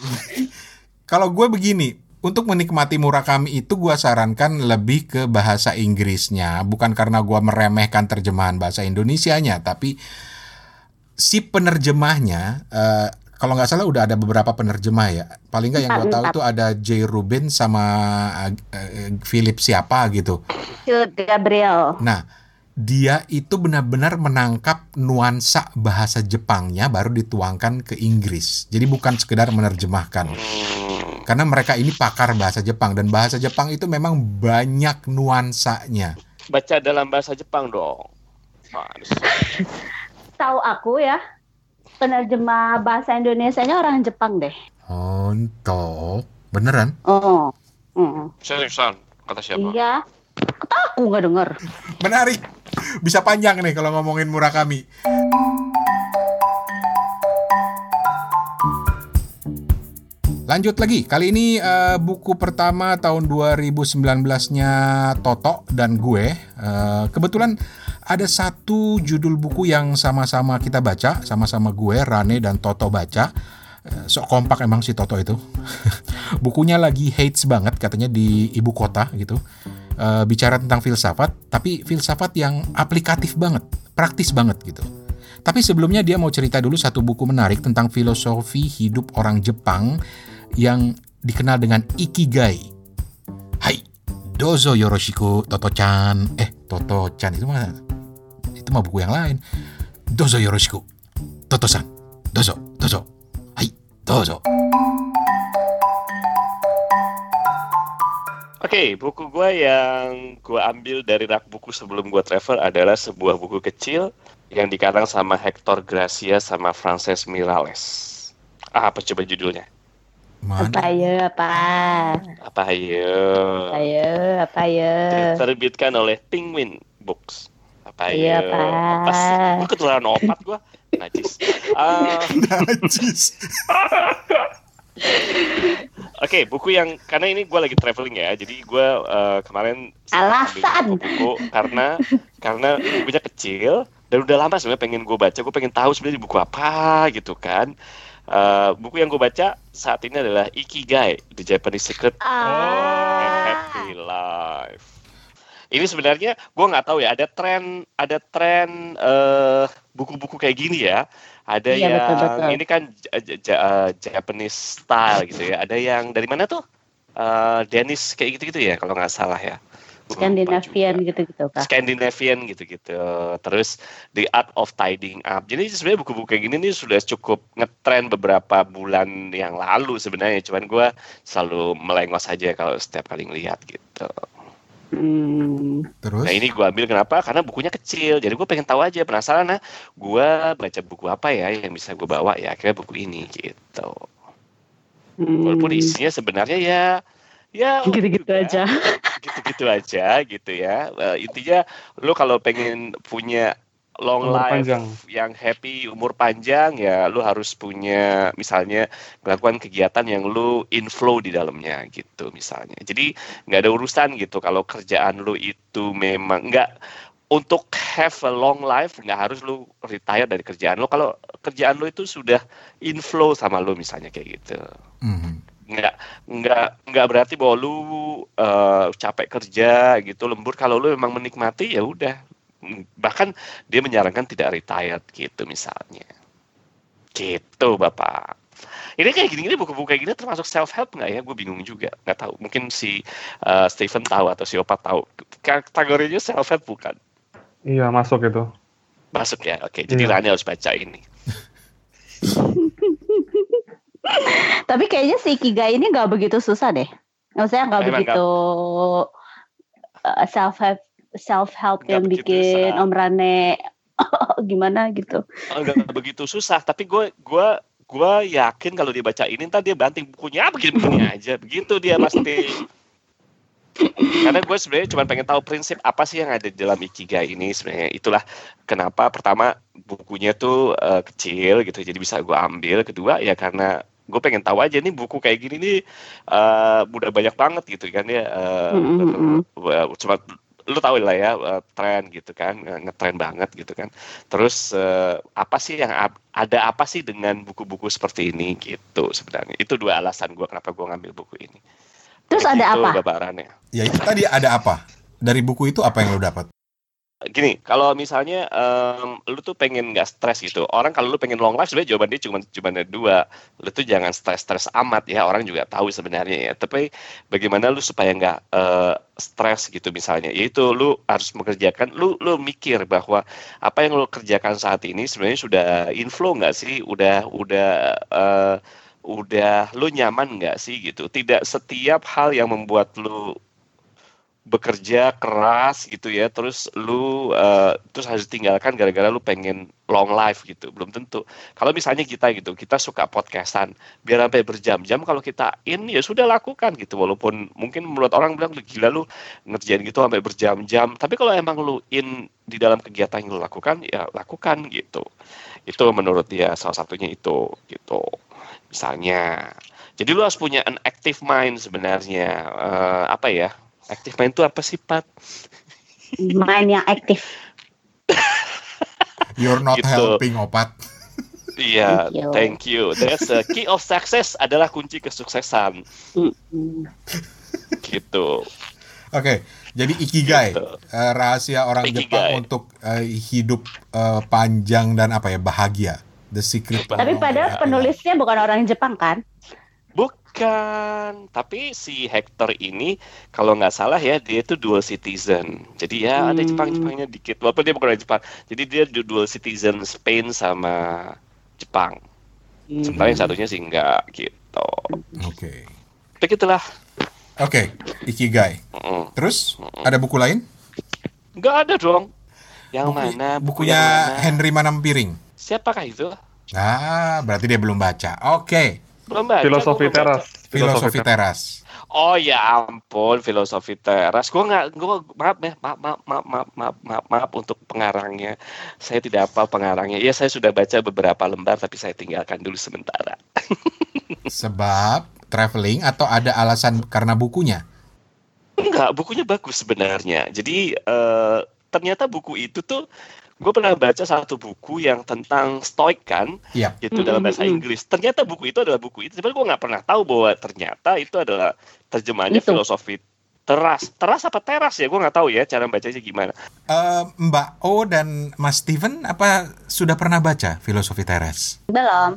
Kalau gue begini, untuk menikmati Murakami itu gue sarankan lebih ke bahasa Inggrisnya, bukan karena gue meremehkan terjemahan bahasa Indonesianya, tapi si penerjemahnya, eh, kalau nggak salah udah ada beberapa penerjemah ya. Paling nggak yang gue tahu itu ada J. Rubin sama eh, Philip siapa gitu. Philip Gabriel. Nah, dia itu benar-benar menangkap nuansa bahasa Jepangnya baru dituangkan ke Inggris. Jadi bukan sekedar menerjemahkan. Karena mereka ini pakar bahasa Jepang dan bahasa Jepang itu memang banyak nuansanya. baca dalam bahasa Jepang dong. Tahu aku ya, penerjemah bahasa Indonesianya orang Jepang deh. Untuk beneran? Oh. Mm. Seriusan, kata siapa? Iya. Kata aku nggak denger. Menarik. Bisa panjang nih kalau ngomongin Murakami. Lanjut lagi, kali ini eh, buku pertama tahun 2019-nya Toto dan gue. Eh, kebetulan ada satu judul buku yang sama-sama kita baca, sama-sama gue, Rane dan Toto baca. Eh, sok kompak emang si Toto itu. Bukunya lagi hates banget katanya di ibu kota gitu. Eh, bicara tentang filsafat, tapi filsafat yang aplikatif banget, praktis banget gitu. Tapi sebelumnya dia mau cerita dulu satu buku menarik tentang filosofi hidup orang Jepang yang dikenal dengan Ikigai. Hai, dozo yoroshiku Toto-chan. Eh, Toto-chan itu mah itu mah buku yang lain. Dozo yoroshiku. Toto-san. Dozo, dozo. Hai, dozo. Oke, buku gue yang gue ambil dari rak buku sebelum gue travel adalah sebuah buku kecil yang dikarang sama Hector Gracia sama Frances Miralles. Ah, apa coba judulnya? Apa Mana? ya apa? Apa ayo? Apa ya apa ya? Terbitkan oleh Penguin Books. Apa Iya? Pak. Apa sih? Gue ketularan opat gue. Najis. Ah, Najis. Oke, buku yang karena ini gue lagi traveling ya, jadi gue eh, kemarin Alasan. ambil buku karena karena bukunya kecil dan udah lama sebenarnya pengen gue baca, gue pengen tahu sebenarnya buku apa gitu kan. Eh, buku yang gue baca saat ini adalah Ikigai, The Japanese Secret and Ah. Happy Life. Ini sebenarnya gue nggak tahu ya, ada tren ada tren eh, buku-buku kayak gini ya. Ada Iya, yang betul-betul. ini kan eh, Japanese style gitu ya. Ada yang dari mana tuh? Eh Danish kayak gitu-gitu ya kalau nggak salah ya. Scandinavian gitu-gitu kah? Scandinavian gitu-gitu. Terus The Art of Tidying Up. Jadi sebenarnya buku-buku kayak gini nih sudah cukup ngetren beberapa bulan yang lalu sebenarnya. Cuman gue selalu melengos aja kalau setiap kali ngelihat gitu. Hmm. Terus? Nah ini gue ambil kenapa? Karena bukunya kecil. Jadi gue pengen tahu aja penasaran nah. Gue baca buku apa ya yang bisa gue bawa ya. Akhirnya buku ini gitu. Hmm. Walaupun isinya sebenarnya ya ya Gitu-gitu juga. aja. gitu-gitu aja gitu ya. Eh, intinya lu kalau pengen punya long Umur life panjang. yang happy, umur panjang ya lu harus punya misalnya melakukan kegiatan yang lu inflow di dalamnya gitu misalnya. Jadi nggak ada urusan gitu kalau kerjaan lu itu memang nggak untuk have a long life nggak harus lu retire dari kerjaan lu kalau kerjaan lu itu sudah inflow sama lu misalnya kayak gitu Mhm. Nggak nggak nggak berarti bahwa lu eh, capek kerja gitu lembur. Kalau lu memang menikmati ya udah. Bahkan dia menyarankan tidak retired gitu misalnya. Gitu bapak. Ini kayak gini-gini buku-buku kayak gini termasuk self help nggak ya? Gue bingung juga. Nggak tahu. Mungkin si eh, Stephen tahu atau si Opa tahu. Kategorinya self help bukan? Iya, masuk itu. masuk ya? Oke jadi Iya. Rani harus baca ini Tapi kayaknya si Ikigai ini nggak begitu susah deh. Maksudnya nggak begitu self help self help yang bikin susah. Om Rane gimana gitu. Oh, nggak begitu susah tapi gue gua gua yakin kalau dia baca ini ntar dia banting bukunya begini-begini aja begitu dia pasti karena gue sebenarnya cuma pengen tahu prinsip apa sih yang ada di dalam ikigai ini sebenarnya itulah kenapa pertama bukunya tuh eh, kecil gitu jadi bisa gue ambil kedua ya karena gue pengen tahu aja nih buku kayak gini nih eh, udah banyak banget gitu kan ya eh, Mm, mm, mm. Wah, cuma lu tahu lah ya eh, tren gitu kan ngetren banget gitu kan terus eh, apa sih yang ada apa sih dengan buku-buku seperti ini gitu sebenarnya itu dua alasan gua kenapa gua ngambil buku ini Terus ada Gitu, apa? Bapak Rane. Ya itu tadi ada apa? Dari buku itu apa yang lo dapat? Gini, kalau misalnya em, lu tuh pengen nggak stres gitu, orang kalau lu pengen long life sebenarnya jawaban dia cuma cuma ada dua. Lu tuh jangan stres-stres amat ya, orang juga tahu sebenarnya ya. Tapi bagaimana lu supaya nggak eh, stres gitu misalnya, yaitu lu harus mengerjakan, lu lu mikir bahwa apa yang lu kerjakan saat ini sebenarnya sudah inflow nggak sih, udah udah eh, udah lu nyaman nggak sih gitu. Tidak setiap hal yang membuat lu bekerja keras gitu ya terus lu eh, terus harus tinggalkan gara-gara lu pengen long life gitu belum tentu. Kalau misalnya kita gitu kita suka podcastan biar sampai berjam-jam kalau kita in ya sudah lakukan gitu. Walaupun mungkin menurut orang bilang "Lu gila lu ngerjain gitu sampai berjam-jam. Tapi kalau emang lu in di dalam kegiatan yang lu lakukan ya lakukan gitu. Itu menurut dia salah satunya itu gitu misalnya. Jadi lu harus punya an active mind sebenarnya. Eh, apa ya Active mind itu apa sih, Pat? Main yang aktif. You're not Gitu. helping opat. Iya, Thank you. thank you. That's the key of success adalah kunci kesuksesan. Gitu. Oke, jadi ikigai Gitu. eh, rahasia orang Ikigai. Jepang untuk eh, hidup eh, panjang dan apa ya bahagia. The secret. Tapi padahal penulisnya bukan orang Jepang kan? Bukan, tapi si Hector ini kalau nggak salah ya dia itu dual citizen. Jadi ya ada Hmm. Jepang-Jepangnya dikit. Walaupun dia bukan orang Jepang. Jadi dia du- dual citizen Spain sama Jepang. Sementara yang satunya sih enggak gitu. Oke, Begitulah. oke, ikigai. Mm. Terus ada buku lain? Nggak ada dong. Yang Buku- mana? Buku bukunya yang mana? Henry Manampiring. Siapakah itu? Ah, berarti dia belum baca. Oke, Belum baca. Filosofi gua baca. teras. filosofi teras. Oh ya ampun, filosofi teras. Gue nggak, gue maaf ya, maaf, maaf, maaf, maaf, maaf, maaf, maaf untuk pengarangnya. Saya tidak hafal pengarangnya. Ya saya sudah baca beberapa lembar, tapi saya tinggalkan dulu sementara. Sebab traveling atau ada alasan karena bukunya? Enggak, bukunya bagus sebenarnya. Jadi eh, ternyata buku itu tuh gue pernah baca satu buku yang tentang stoik kan, Iya. itu dalam bahasa Mm-mm. Inggris. Ternyata buku itu adalah buku itu. Sebenarnya gue nggak pernah tahu bahwa ternyata itu adalah terjemahannya Itu. filosofi teras. Teras apa teras ya? Gue nggak tahu ya cara bacanya gimana. Eh, Mbak O dan Mas Steven apa sudah pernah baca filosofi teras? Belum.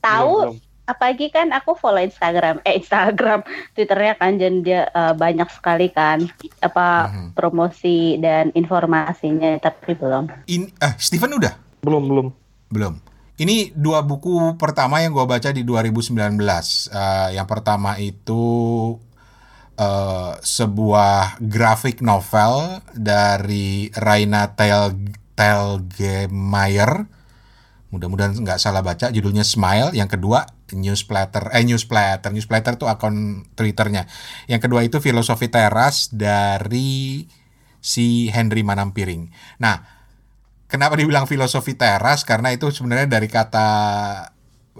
Tahu Belum, belum. Apalagi kan aku follow Instagram, eh Instagram, Twitternya kan dan dia eh, banyak sekali kan apa Mhm. promosi dan informasinya tapi belum. In, eh, Steven udah? Belum, belum. Belum. Ini dua buku pertama yang gue baca di 2019. Eh, yang pertama itu eh, sebuah graphic novel dari Raina Tel Telgemeier. Mudah-mudahan nggak salah baca. Judulnya Smile. Yang kedua Newsplatter. Eh Newsplatter. Newsplatter tuh akun Twitternya. Yang kedua itu Filosofi Teras dari si Henry Manampiring. Nah, Kenapa dibilang filosofi teras? Karena itu sebenarnya dari kata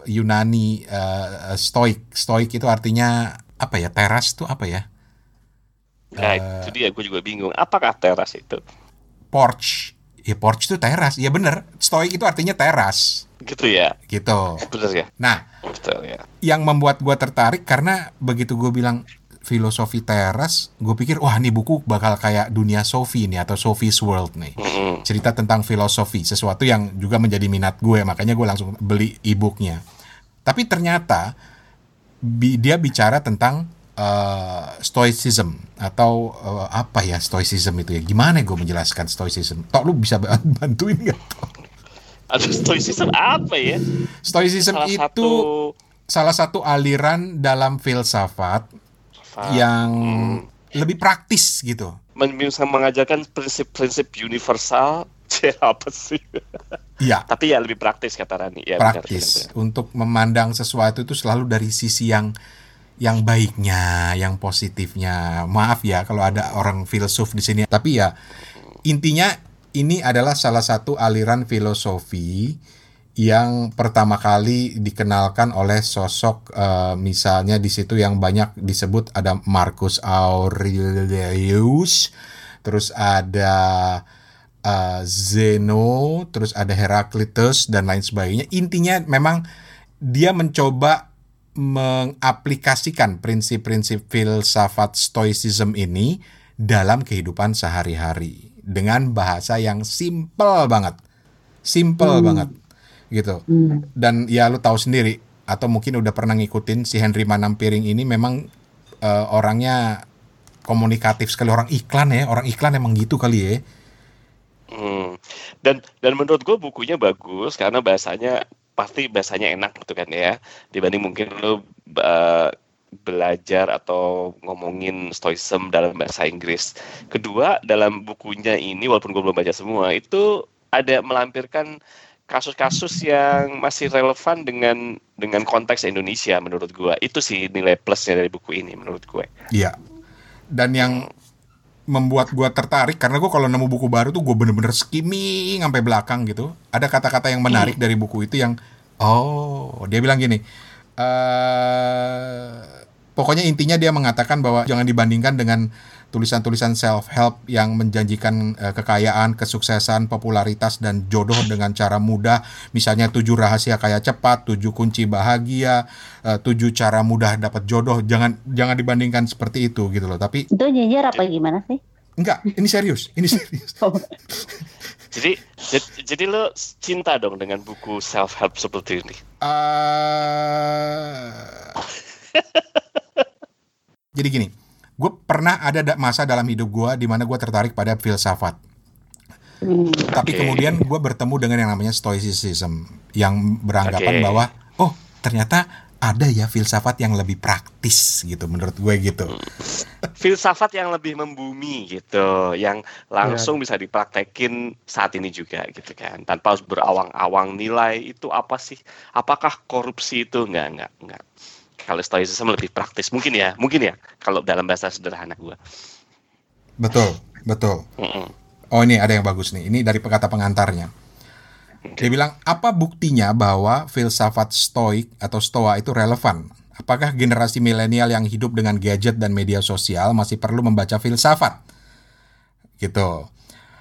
Yunani eh, stoik. Stoik itu artinya apa ya? Teras itu apa ya? Nah, Eh. itu dia gue juga bingung. Apakah teras itu? Porch. Ya porch itu teras. Ya bener. Stoik itu artinya teras. Gitu ya? Gitu. Betul ya? Nah, Betul ya. yang membuat gua tertarik karena begitu gue bilang filosofi teras, gue pikir wah ini buku bakal kayak dunia Sophie nih atau Sophie's World nih. Mm-mm. cerita tentang filosofi, sesuatu yang juga menjadi minat gue, makanya gue langsung beli e-booknya. Tapi ternyata bi- dia bicara tentang eh, stoicism atau eh, apa ya stoicism itu ya? Gimana gue menjelaskan stoicism? Tok lu bisa ba- bantuin? Tok? Aduh, stoicism apa ya? Stoicism Salah itu satu salah satu aliran dalam filsafat Fa- yang Hmm. lebih praktis gitu. bisa mengajarkan prinsip-prinsip universal. Cih, apa sih? Iya, Tapi ya lebih praktis kata Rani. Ya, benar, praktis benar, benar. untuk memandang sesuatu itu selalu dari sisi yang yang baiknya, yang positifnya. Maaf ya kalau ada orang filsuf di sini, tapi ya intinya ini adalah salah satu aliran filosofi yang pertama kali dikenalkan oleh sosok eh, misalnya di situ yang banyak disebut ada Marcus Aurelius, terus ada uh, Zeno, terus ada Heraclitus dan lain sebagainya. Intinya memang dia mencoba mengaplikasikan prinsip-prinsip filsafat stoicism ini dalam kehidupan sehari-hari. Dengan bahasa yang simple banget. Simple Hmm. banget gitu. Hmm. Dan ya lu tahu sendiri atau mungkin udah pernah ngikutin si Henry Manampiring ini memang eh, orangnya komunikatif sekali orang iklan ya, orang iklan emang gitu kali ya. Hmm. Dan dan menurut gue bukunya bagus karena bahasanya pasti bahasanya enak gitu kan ya dibanding mungkin lo uh, belajar atau ngomongin stoicism dalam bahasa Inggris. Kedua dalam bukunya ini walaupun gue belum baca semua itu ada melampirkan kasus-kasus yang masih relevan dengan dengan konteks Indonesia menurut gue. Itu sih nilai plusnya dari buku ini menurut gue. Iya. Dan yang membuat gua tertarik karena gua kalau nemu buku baru tuh gue bener-bener skimming sampai belakang gitu. Ada kata-kata yang menarik dari buku itu yang oh dia bilang gini. Eh pokoknya intinya dia mengatakan bahwa jangan dibandingkan dengan tulisan-tulisan self help yang menjanjikan eh, kekayaan, kesuksesan, popularitas dan jodoh dengan cara mudah. Misalnya tujuh rahasia kaya cepat, tujuh kunci bahagia, eh, tujuh cara mudah dapat jodoh. Jangan jangan dibandingkan seperti itu gitu loh. Tapi Itu nyinyir apa gimana sih? enggak, ini serius, ini serius. Jadi jadi, jadi lo cinta dong dengan buku self help seperti ini. Eh, jadi gini, gue pernah ada da- masa dalam hidup gue di mana gue tertarik pada filsafat. Hmm. Tapi kemudian gue bertemu dengan yang namanya stoicism yang beranggapan Oke. bahwa oh ternyata ada ya filsafat yang lebih praktis gitu menurut gue gitu. filsafat yang lebih membumi gitu, yang langsung bisa dipraktekin saat ini juga gitu kan, tanpa harus berawang-awang nilai itu apa sih? Apakah korupsi itu enggak enggak enggak. Kalau stoicism lebih praktis mungkin ya, mungkin ya kalau dalam bahasa sederhana gua. Betul, betul. Mm-mm. Oh ini ada yang bagus nih. Ini dari kata pengantarnya. Dia bilang apa buktinya bahwa filsafat stoik atau stoa itu relevan? Apakah generasi milenial yang hidup dengan gadget dan media sosial masih perlu membaca filsafat? Gitu.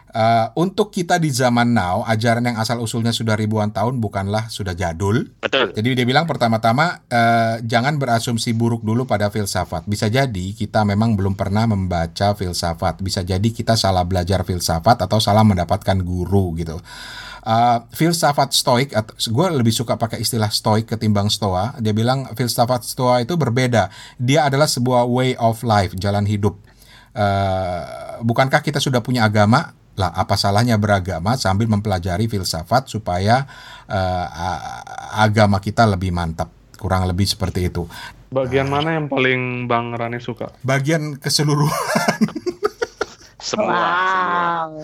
Eh, untuk kita di zaman now, ajaran yang asal usulnya sudah ribuan tahun bukanlah sudah jadul, Betul. jadi dia bilang pertama-tama eh, jangan berasumsi buruk dulu pada filsafat. Bisa jadi kita memang belum pernah membaca filsafat. Bisa jadi kita salah belajar filsafat atau salah mendapatkan guru gitu. Eh, filsafat stoik, atau gue lebih suka pakai istilah stoik ketimbang stoa. Dia bilang filsafat stoa itu berbeda. Dia adalah sebuah way of life, jalan hidup. Eh, bukankah kita sudah punya agama? Lah, apa salahnya beragama sambil mempelajari filsafat supaya a- agama kita lebih mantap? Kurang lebih seperti itu. Bagian mana yang paling Bang Rani suka? Bagian keseluruhan, Semua, semua.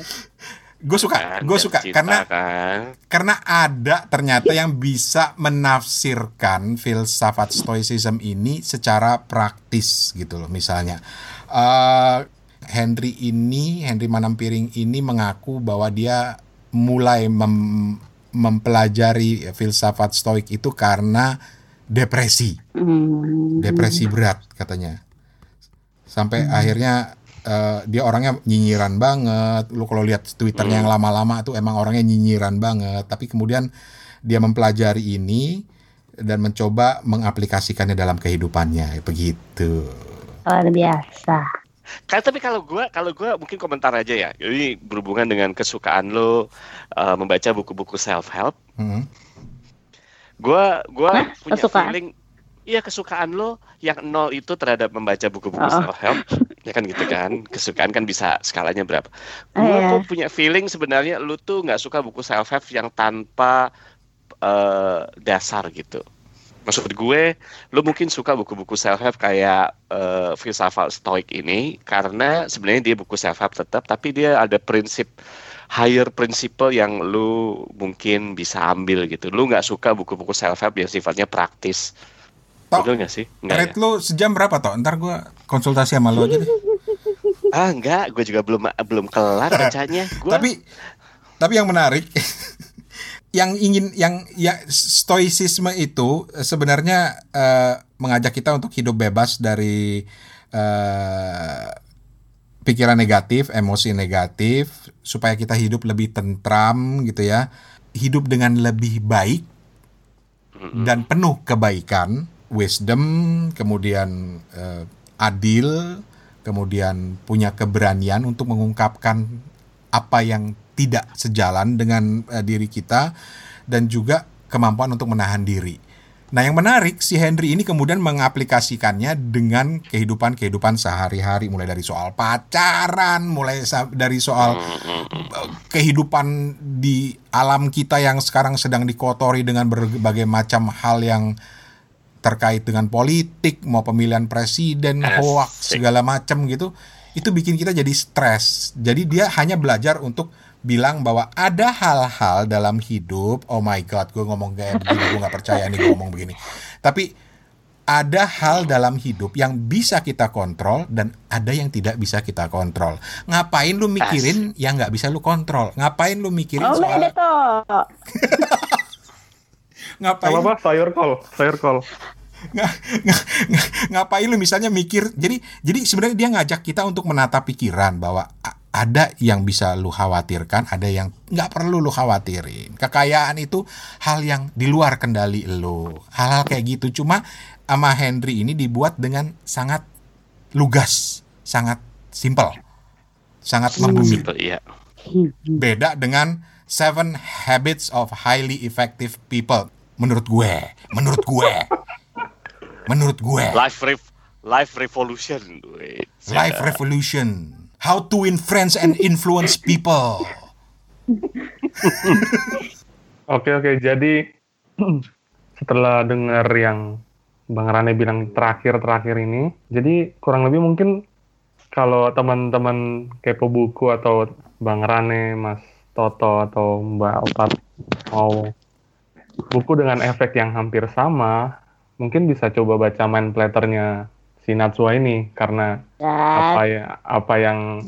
Gue suka, Kan, gue suka cinta karena kan. karena ada ternyata yang bisa menafsirkan filsafat stoicism ini secara praktis gitu loh. Misalnya eh, Henry ini, Henry Manampiring ini mengaku bahwa dia mulai mem- mempelajari filsafat stoik itu karena depresi, Hmm. depresi berat katanya. Sampai akhirnya eh, dia orangnya nyinyiran banget. Lu kalau lihat twitternya yang lama-lama tuh emang orangnya nyinyiran banget. Tapi kemudian dia mempelajari ini dan mencoba mengaplikasikannya dalam kehidupannya begitu. Luar biasa. Kan tapi kalau gua kalau gua mungkin komentar aja ya. Ini berhubungan dengan kesukaan lo uh, membaca buku-buku self help. Hmm. Gua gua Hah? punya Kesukaan? feeling Iya kesukaan lo yang nol itu terhadap membaca buku-buku Oh. self help, ya kan gitu kan? Kesukaan kan bisa skalanya berapa? Oh, Gua iya. punya feeling sebenarnya lu tuh nggak suka buku self help yang tanpa eh, dasar gitu. Maksud gue, lu mungkin suka buku-buku self help kayak eh, filsafat stoik ini karena sebenarnya dia buku self help tetap, tapi dia ada prinsip higher principle yang lu mungkin bisa ambil gitu. Lu nggak suka buku-buku self help yang sifatnya praktis. Tok, Betul nggak sih? Enggak ya? Rate lu sejam berapa toh? Ntar gue konsultasi sama lu aja deh. Ah enggak, gue juga belum belum kelar bacanya. Gua, Tapi tapi yang menarik yang ingin yang ya stoicisme itu sebenarnya eh, mengajak kita untuk hidup bebas dari eh, pikiran negatif, emosi negatif supaya kita hidup lebih tentram gitu ya. Hidup dengan lebih baik dan penuh kebaikan, wisdom, kemudian eh, adil, kemudian punya keberanian untuk mengungkapkan apa yang tidak sejalan dengan uh, diri kita dan juga kemampuan untuk menahan diri. Nah, yang menarik si Henry ini kemudian mengaplikasikannya dengan kehidupan-kehidupan sehari-hari mulai dari soal pacaran, mulai dari soal uh, kehidupan di alam kita yang sekarang sedang dikotori dengan berbagai macam hal yang terkait dengan politik, mau pemilihan presiden, hoax segala macam gitu. Itu bikin kita jadi stres. Jadi dia hanya belajar untuk bilang bahwa ada hal-hal dalam hidup, oh my god, gue ngomong kayak begini, gue gak percaya nih gue ngomong begini. Tapi ada hal dalam hidup yang bisa kita kontrol dan ada yang tidak bisa kita kontrol. Ngapain lu mikirin yang nggak bisa lu kontrol? Ngapain lu mikirin oh, soal? ngapain? Apa, apa sayur call, sayur call. ngapain lu misalnya mikir? Jadi jadi sebenarnya dia ngajak kita untuk menata pikiran bahwa ada yang bisa lu khawatirkan, ada yang nggak perlu lu khawatirin. Kekayaan itu hal yang di luar kendali lu. Hal-hal kayak gitu. Cuma sama Henry ini dibuat dengan sangat lugas, sangat simple, sangat membumi. iya. Beda dengan Seven Habits of Highly Effective People. Menurut gue, menurut gue, menurut gue. Life, rev life revolution. Life revolution How to win friends and influence people. Oke oke, jadi setelah dengar yang Bang Rane bilang terakhir-terakhir ini, jadi kurang lebih mungkin kalau teman-teman kepo buku atau Bang Rane, Mas Toto atau Mbak Opat mau buku dengan efek yang hampir sama, mungkin bisa coba baca main platternya si Natsua ini karena apa ya apa yang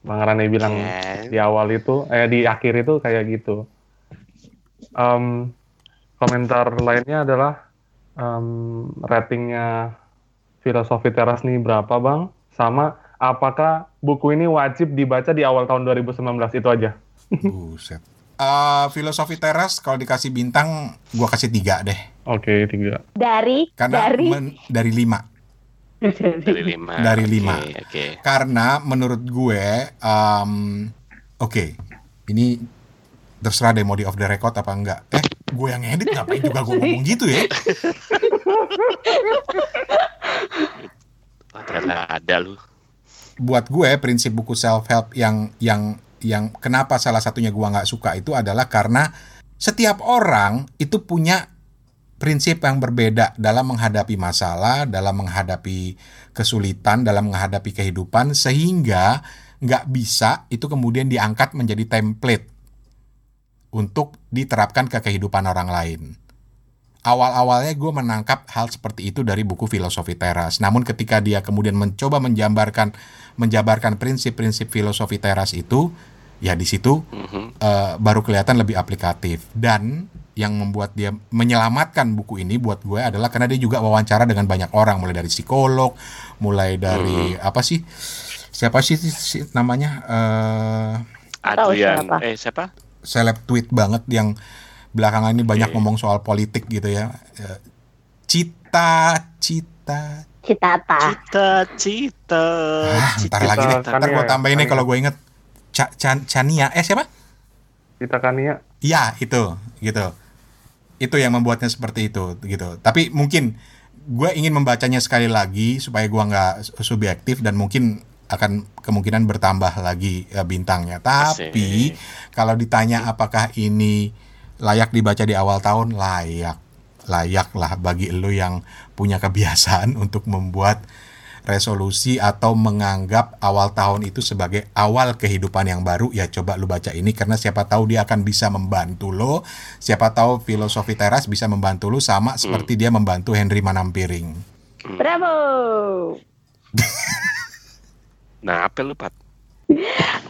Bang Rane bilang yeah. di awal itu eh di akhir itu kayak gitu. Um, komentar lainnya adalah um, ratingnya filosofi teras nih berapa bang? Sama apakah buku ini wajib dibaca di awal tahun 2019 itu aja? Buset. Uh, filosofi teras kalau dikasih bintang gua kasih tiga deh. Oke okay, tiga. Dari? Karena dari? men, dari lima. Dari lima. Dari lima. okay, okay. karena menurut gue um, oke okay, ini terserah deh mau di off the record apa enggak. Eh gue yang edit ngapain juga gue ngomong gitu ya? Ternyata ada lu. Buat gue prinsip buku self help yang yang yang kenapa salah satunya gue nggak suka itu adalah karena setiap orang itu punya prinsip yang berbeda dalam menghadapi masalah, dalam menghadapi kesulitan, dalam menghadapi kehidupan, sehingga nggak bisa itu kemudian diangkat menjadi template untuk diterapkan ke kehidupan orang lain. Awal-awalnya gue menangkap hal seperti itu dari buku Filosofi Teras. Namun ketika dia kemudian mencoba menjabarkan menjabarkan prinsip-prinsip filosofi teras itu, ya di situ mm-hmm. uh, baru kelihatan lebih aplikatif. Dan yang membuat dia menyelamatkan buku ini buat gue adalah karena dia juga wawancara dengan banyak orang mulai dari psikolog, mulai dari hmm. apa sih siapa sih, sih namanya uh, Adrian eh siapa? Seleb tweet banget yang belakangan ini banyak okay. ngomong soal politik gitu ya. Eh, cita cita Citata. Cita cita. Ah, ntar lagi deh. Ntar gue tambahin nih kalau gue inget. Ca Can Chania. Eh siapa? Cita Kania. Iya itu gitu itu yang membuatnya seperti itu gitu tapi mungkin gue ingin membacanya sekali lagi supaya gue nggak subjektif dan mungkin akan kemungkinan bertambah lagi ya, bintangnya tapi kalau ditanya apakah ini layak dibaca di awal tahun layak. Layak lah bagi lo yang punya kebiasaan untuk membuat resolusi atau menganggap awal tahun itu sebagai awal kehidupan yang baru. Ya coba lu baca ini karena siapa tahu dia akan bisa membantu lo. Siapa tahu filosofi teras bisa membantu lo sama hmm. seperti dia membantu Henry Manampiring. Bravo! Nah apa lu Pat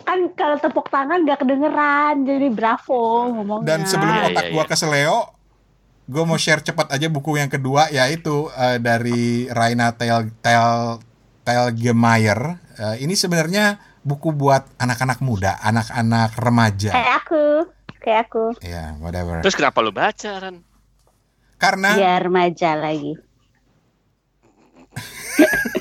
kan kalau tepuk tangan gak kedengeran jadi bravo ngomongnya dan sebelum iya, otak ya, ya, gua keseleo gue mau share cepat aja buku yang kedua yaitu uh, dari Raina Tel Tel Telgemeier. Uh, ini sebenarnya buku buat anak-anak muda, anak-anak remaja. Kayak aku, kayak aku. Ya, yeah, whatever. Terus kenapa lu baca, Ran? Karena ya remaja lagi.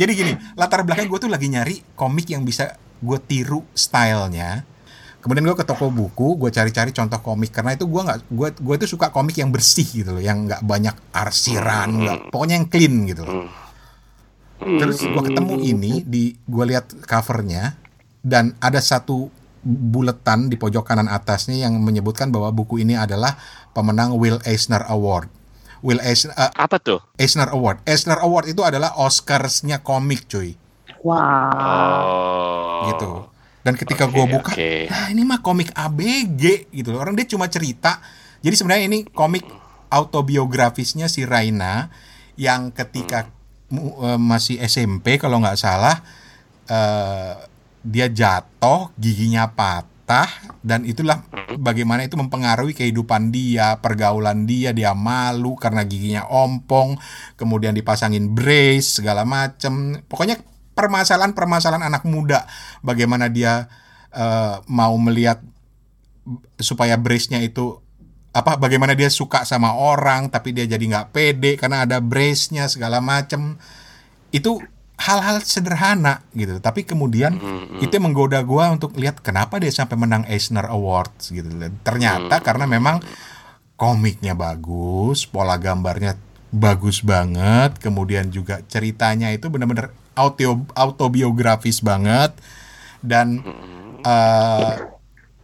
Jadi gini, latar belakang gue tuh lagi nyari komik yang bisa gue tiru stylenya. Kemudian gue ke toko buku gue cari-cari contoh komik karena itu gue nggak gue gue itu suka komik yang bersih gitu loh yang nggak banyak arsiran nggak pokoknya yang clean gitu loh. Terus gue ketemu ini di gue lihat covernya dan ada satu buletan di pojok kanan atasnya yang menyebutkan bahwa buku ini adalah pemenang Will Eisner Award Will Eisner uh, Apa tuh? Eisner Award Eisner Award itu adalah Oscarsnya komik cuy Wow. Oh. gitu. Dan ketika Oke, gua buka, oke. nah ini mah komik ABG gitu loh. Orang dia cuma cerita. Jadi sebenarnya ini komik autobiografisnya si Raina yang ketika mu- eh, masih SMP kalau nggak salah eh, dia jatuh, giginya patah dan itulah bagaimana itu mempengaruhi kehidupan dia, pergaulan dia, dia malu karena giginya ompong, kemudian dipasangin brace segala macem. Pokoknya permasalahan-permasalahan anak muda, bagaimana dia eh, mau melihat supaya brace-nya itu apa bagaimana dia suka sama orang tapi dia jadi nggak pede karena ada brace-nya segala macem itu hal-hal sederhana gitu. Tapi kemudian itu yang menggoda gua untuk lihat kenapa dia sampai menang Eisner Awards gitu. Ternyata karena memang komiknya bagus pola gambarnya bagus banget kemudian juga ceritanya itu benar-benar auto autobiografis banget dan eh,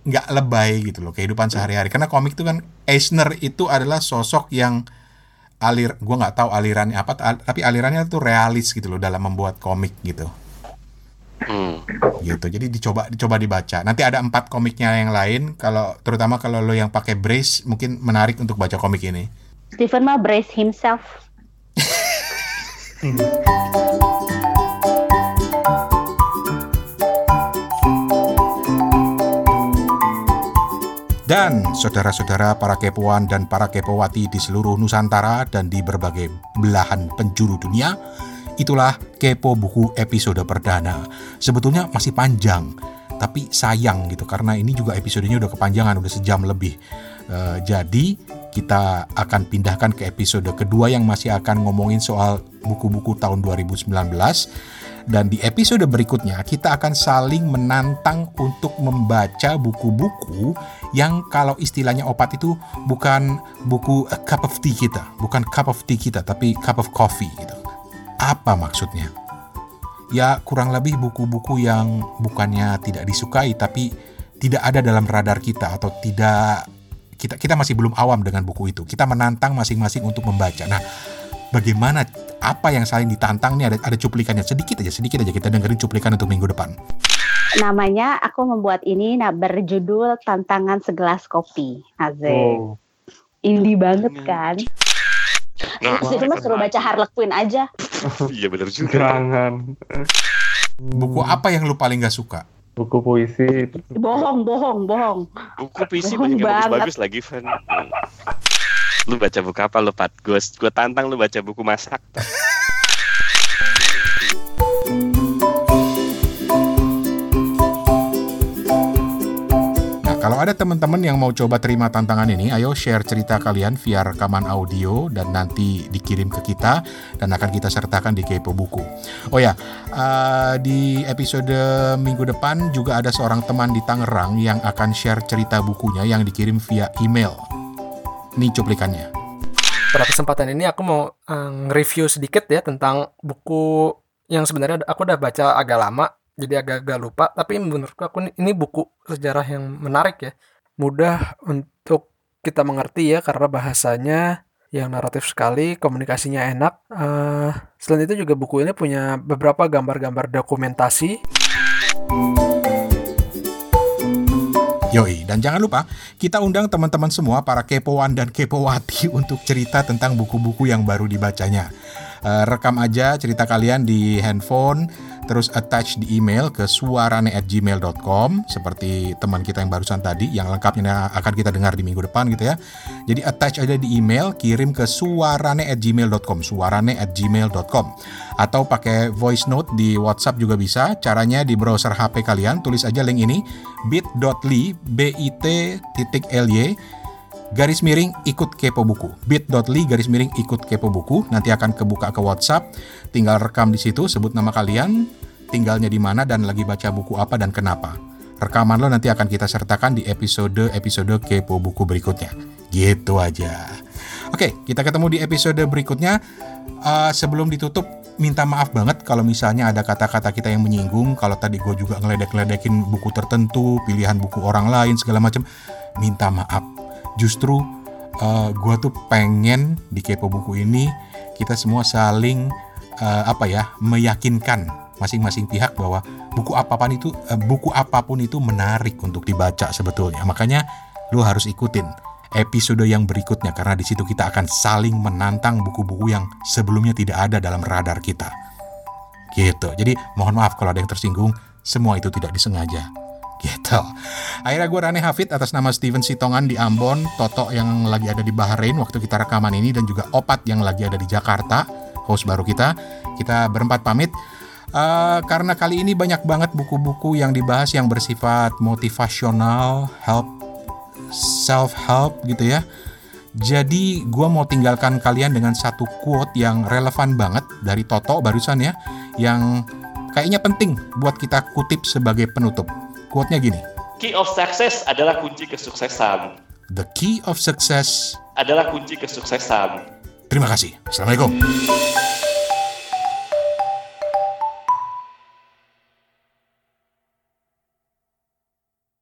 nggak lebay gitu loh kehidupan sehari-hari. Karena komik itu kan Eisner itu adalah sosok yang alir gua nggak tahu alirannya apa ta- tapi alirannya tuh realis gitu loh dalam membuat komik gitu Hmm. gitu jadi dicoba dicoba dibaca nanti ada empat komiknya yang lain kalau terutama kalau lo yang pakai brace mungkin menarik untuk baca komik ini Stephen mah brace himself. Dan saudara-saudara para kepoan dan para kepowati di seluruh Nusantara dan di berbagai belahan penjuru dunia, itulah Kepo Buku episode perdana. Sebetulnya masih panjang, tapi sayang gitu karena ini juga episodenya udah kepanjangan, udah sejam lebih. Eh, jadi kita akan pindahkan ke episode kedua yang masih akan ngomongin soal buku-buku tahun 2019 dan di episode berikutnya kita akan saling menantang untuk membaca buku-buku yang kalau istilahnya opat itu bukan buku a cup of tea kita, bukan cup of tea kita tapi cup of coffee gitu. Apa maksudnya? Ya kurang lebih buku-buku yang bukannya tidak disukai tapi tidak ada dalam radar kita atau tidak kita kita masih belum awam dengan buku itu. Kita menantang masing-masing untuk membaca. Nah, bagaimana apa yang saling ditantang nih ada ada cuplikannya sedikit aja sedikit aja kita dengerin cuplikan untuk minggu depan. Namanya aku membuat ini nah berjudul Tantangan Segelas Kopi. Azek. Oh. Indie banget kan? Nah, Stephen mah suruh baca Harlequin aja. Iya benar juga. Jangan. Buku apa yang lu paling gak suka? Buku puisi. Bohong, bohong, bohong. Buku puisi Bohong banyak bagus-bagus lagi, Van. Lu baca buku apa lu, Pat? Gue gue tantang lu baca buku masak. Nah, kalau ada teman-teman yang mau coba terima tantangan ini, ayo share cerita kalian via rekaman audio dan nanti dikirim ke kita dan akan kita sertakan di Kepo Buku. Oh ya, eh, di episode minggu depan juga ada seorang teman di Tangerang yang akan share cerita bukunya yang dikirim via email. Nih cuplikannya. pada kesempatan ini aku mau eh, nge-review sedikit ya tentang buku yang sebenarnya aku udah baca agak lama jadi agak-agak lupa tapi menurutku aku ini- ini buku sejarah yang menarik ya mudah untuk kita mengerti ya karena bahasanya yang naratif sekali komunikasinya enak Eh, selain itu juga buku ini punya beberapa gambar-gambar dokumentasi Yoi, dan jangan lupa kita undang teman-teman semua para kepoan dan kepowati untuk cerita tentang buku-buku yang baru dibacanya. Eh, rekam aja cerita kalian di handphone, terus attach di email ke suarane@gmail.com seperti teman kita yang barusan tadi, yang lengkapnya akan kita dengar di minggu depan gitu ya. Jadi attach aja di email, kirim ke suarane@gmail.com, suarane@gmail.com atau pakai voice note di WhatsApp juga bisa. Caranya di browser HP kalian tulis aja link ini bit.ly bit.ly garis miring ikut kepo buku bit.ly garis miring ikut kepo buku nanti akan kebuka ke WhatsApp tinggal rekam di situ sebut nama kalian tinggalnya di mana, dan lagi baca buku apa dan kenapa. Rekaman lo nanti akan kita sertakan di episode-episode Kepo Buku berikutnya. Gitu aja. Oke, kita ketemu di episode berikutnya. Uh, sebelum ditutup, minta maaf banget kalau misalnya ada kata-kata kita yang menyinggung. Kalau tadi gue juga ngeledek-ledekin buku tertentu, pilihan buku orang lain, segala macam. Minta maaf. Justru uh, gue tuh pengen di Kepo Buku ini kita semua saling uh, apa ya meyakinkan masing-masing pihak bahwa buku apa pun itu uh, buku apa pun itu menarik untuk dibaca sebetulnya. Makanya lu harus ikutin episode yang berikutnya karena di situ kita akan saling menantang buku-buku yang sebelumnya tidak ada dalam radar kita. Gitu. Jadi mohon maaf kalau ada yang tersinggung, semua itu tidak disengaja. Gitu. Akhirnya gue Rane Hafid atas nama Steven Sitongan di Ambon, Toto yang lagi ada di Bahrain waktu kita rekaman ini dan juga Opat yang lagi ada di Jakarta, host baru kita. Kita berempat pamit. Uh, karena kali ini banyak banget buku-buku yang dibahas yang bersifat motivasional, help, self-help gitu ya. Jadi gue mau tinggalkan kalian dengan satu quote yang relevan banget dari Toto barusan ya, yang kayaknya penting buat kita kutip sebagai penutup. Quote-nya gini. Key of success adalah kunci kesuksesan. The key of success adalah kunci kesuksesan. Terima kasih. Assalamualaikum.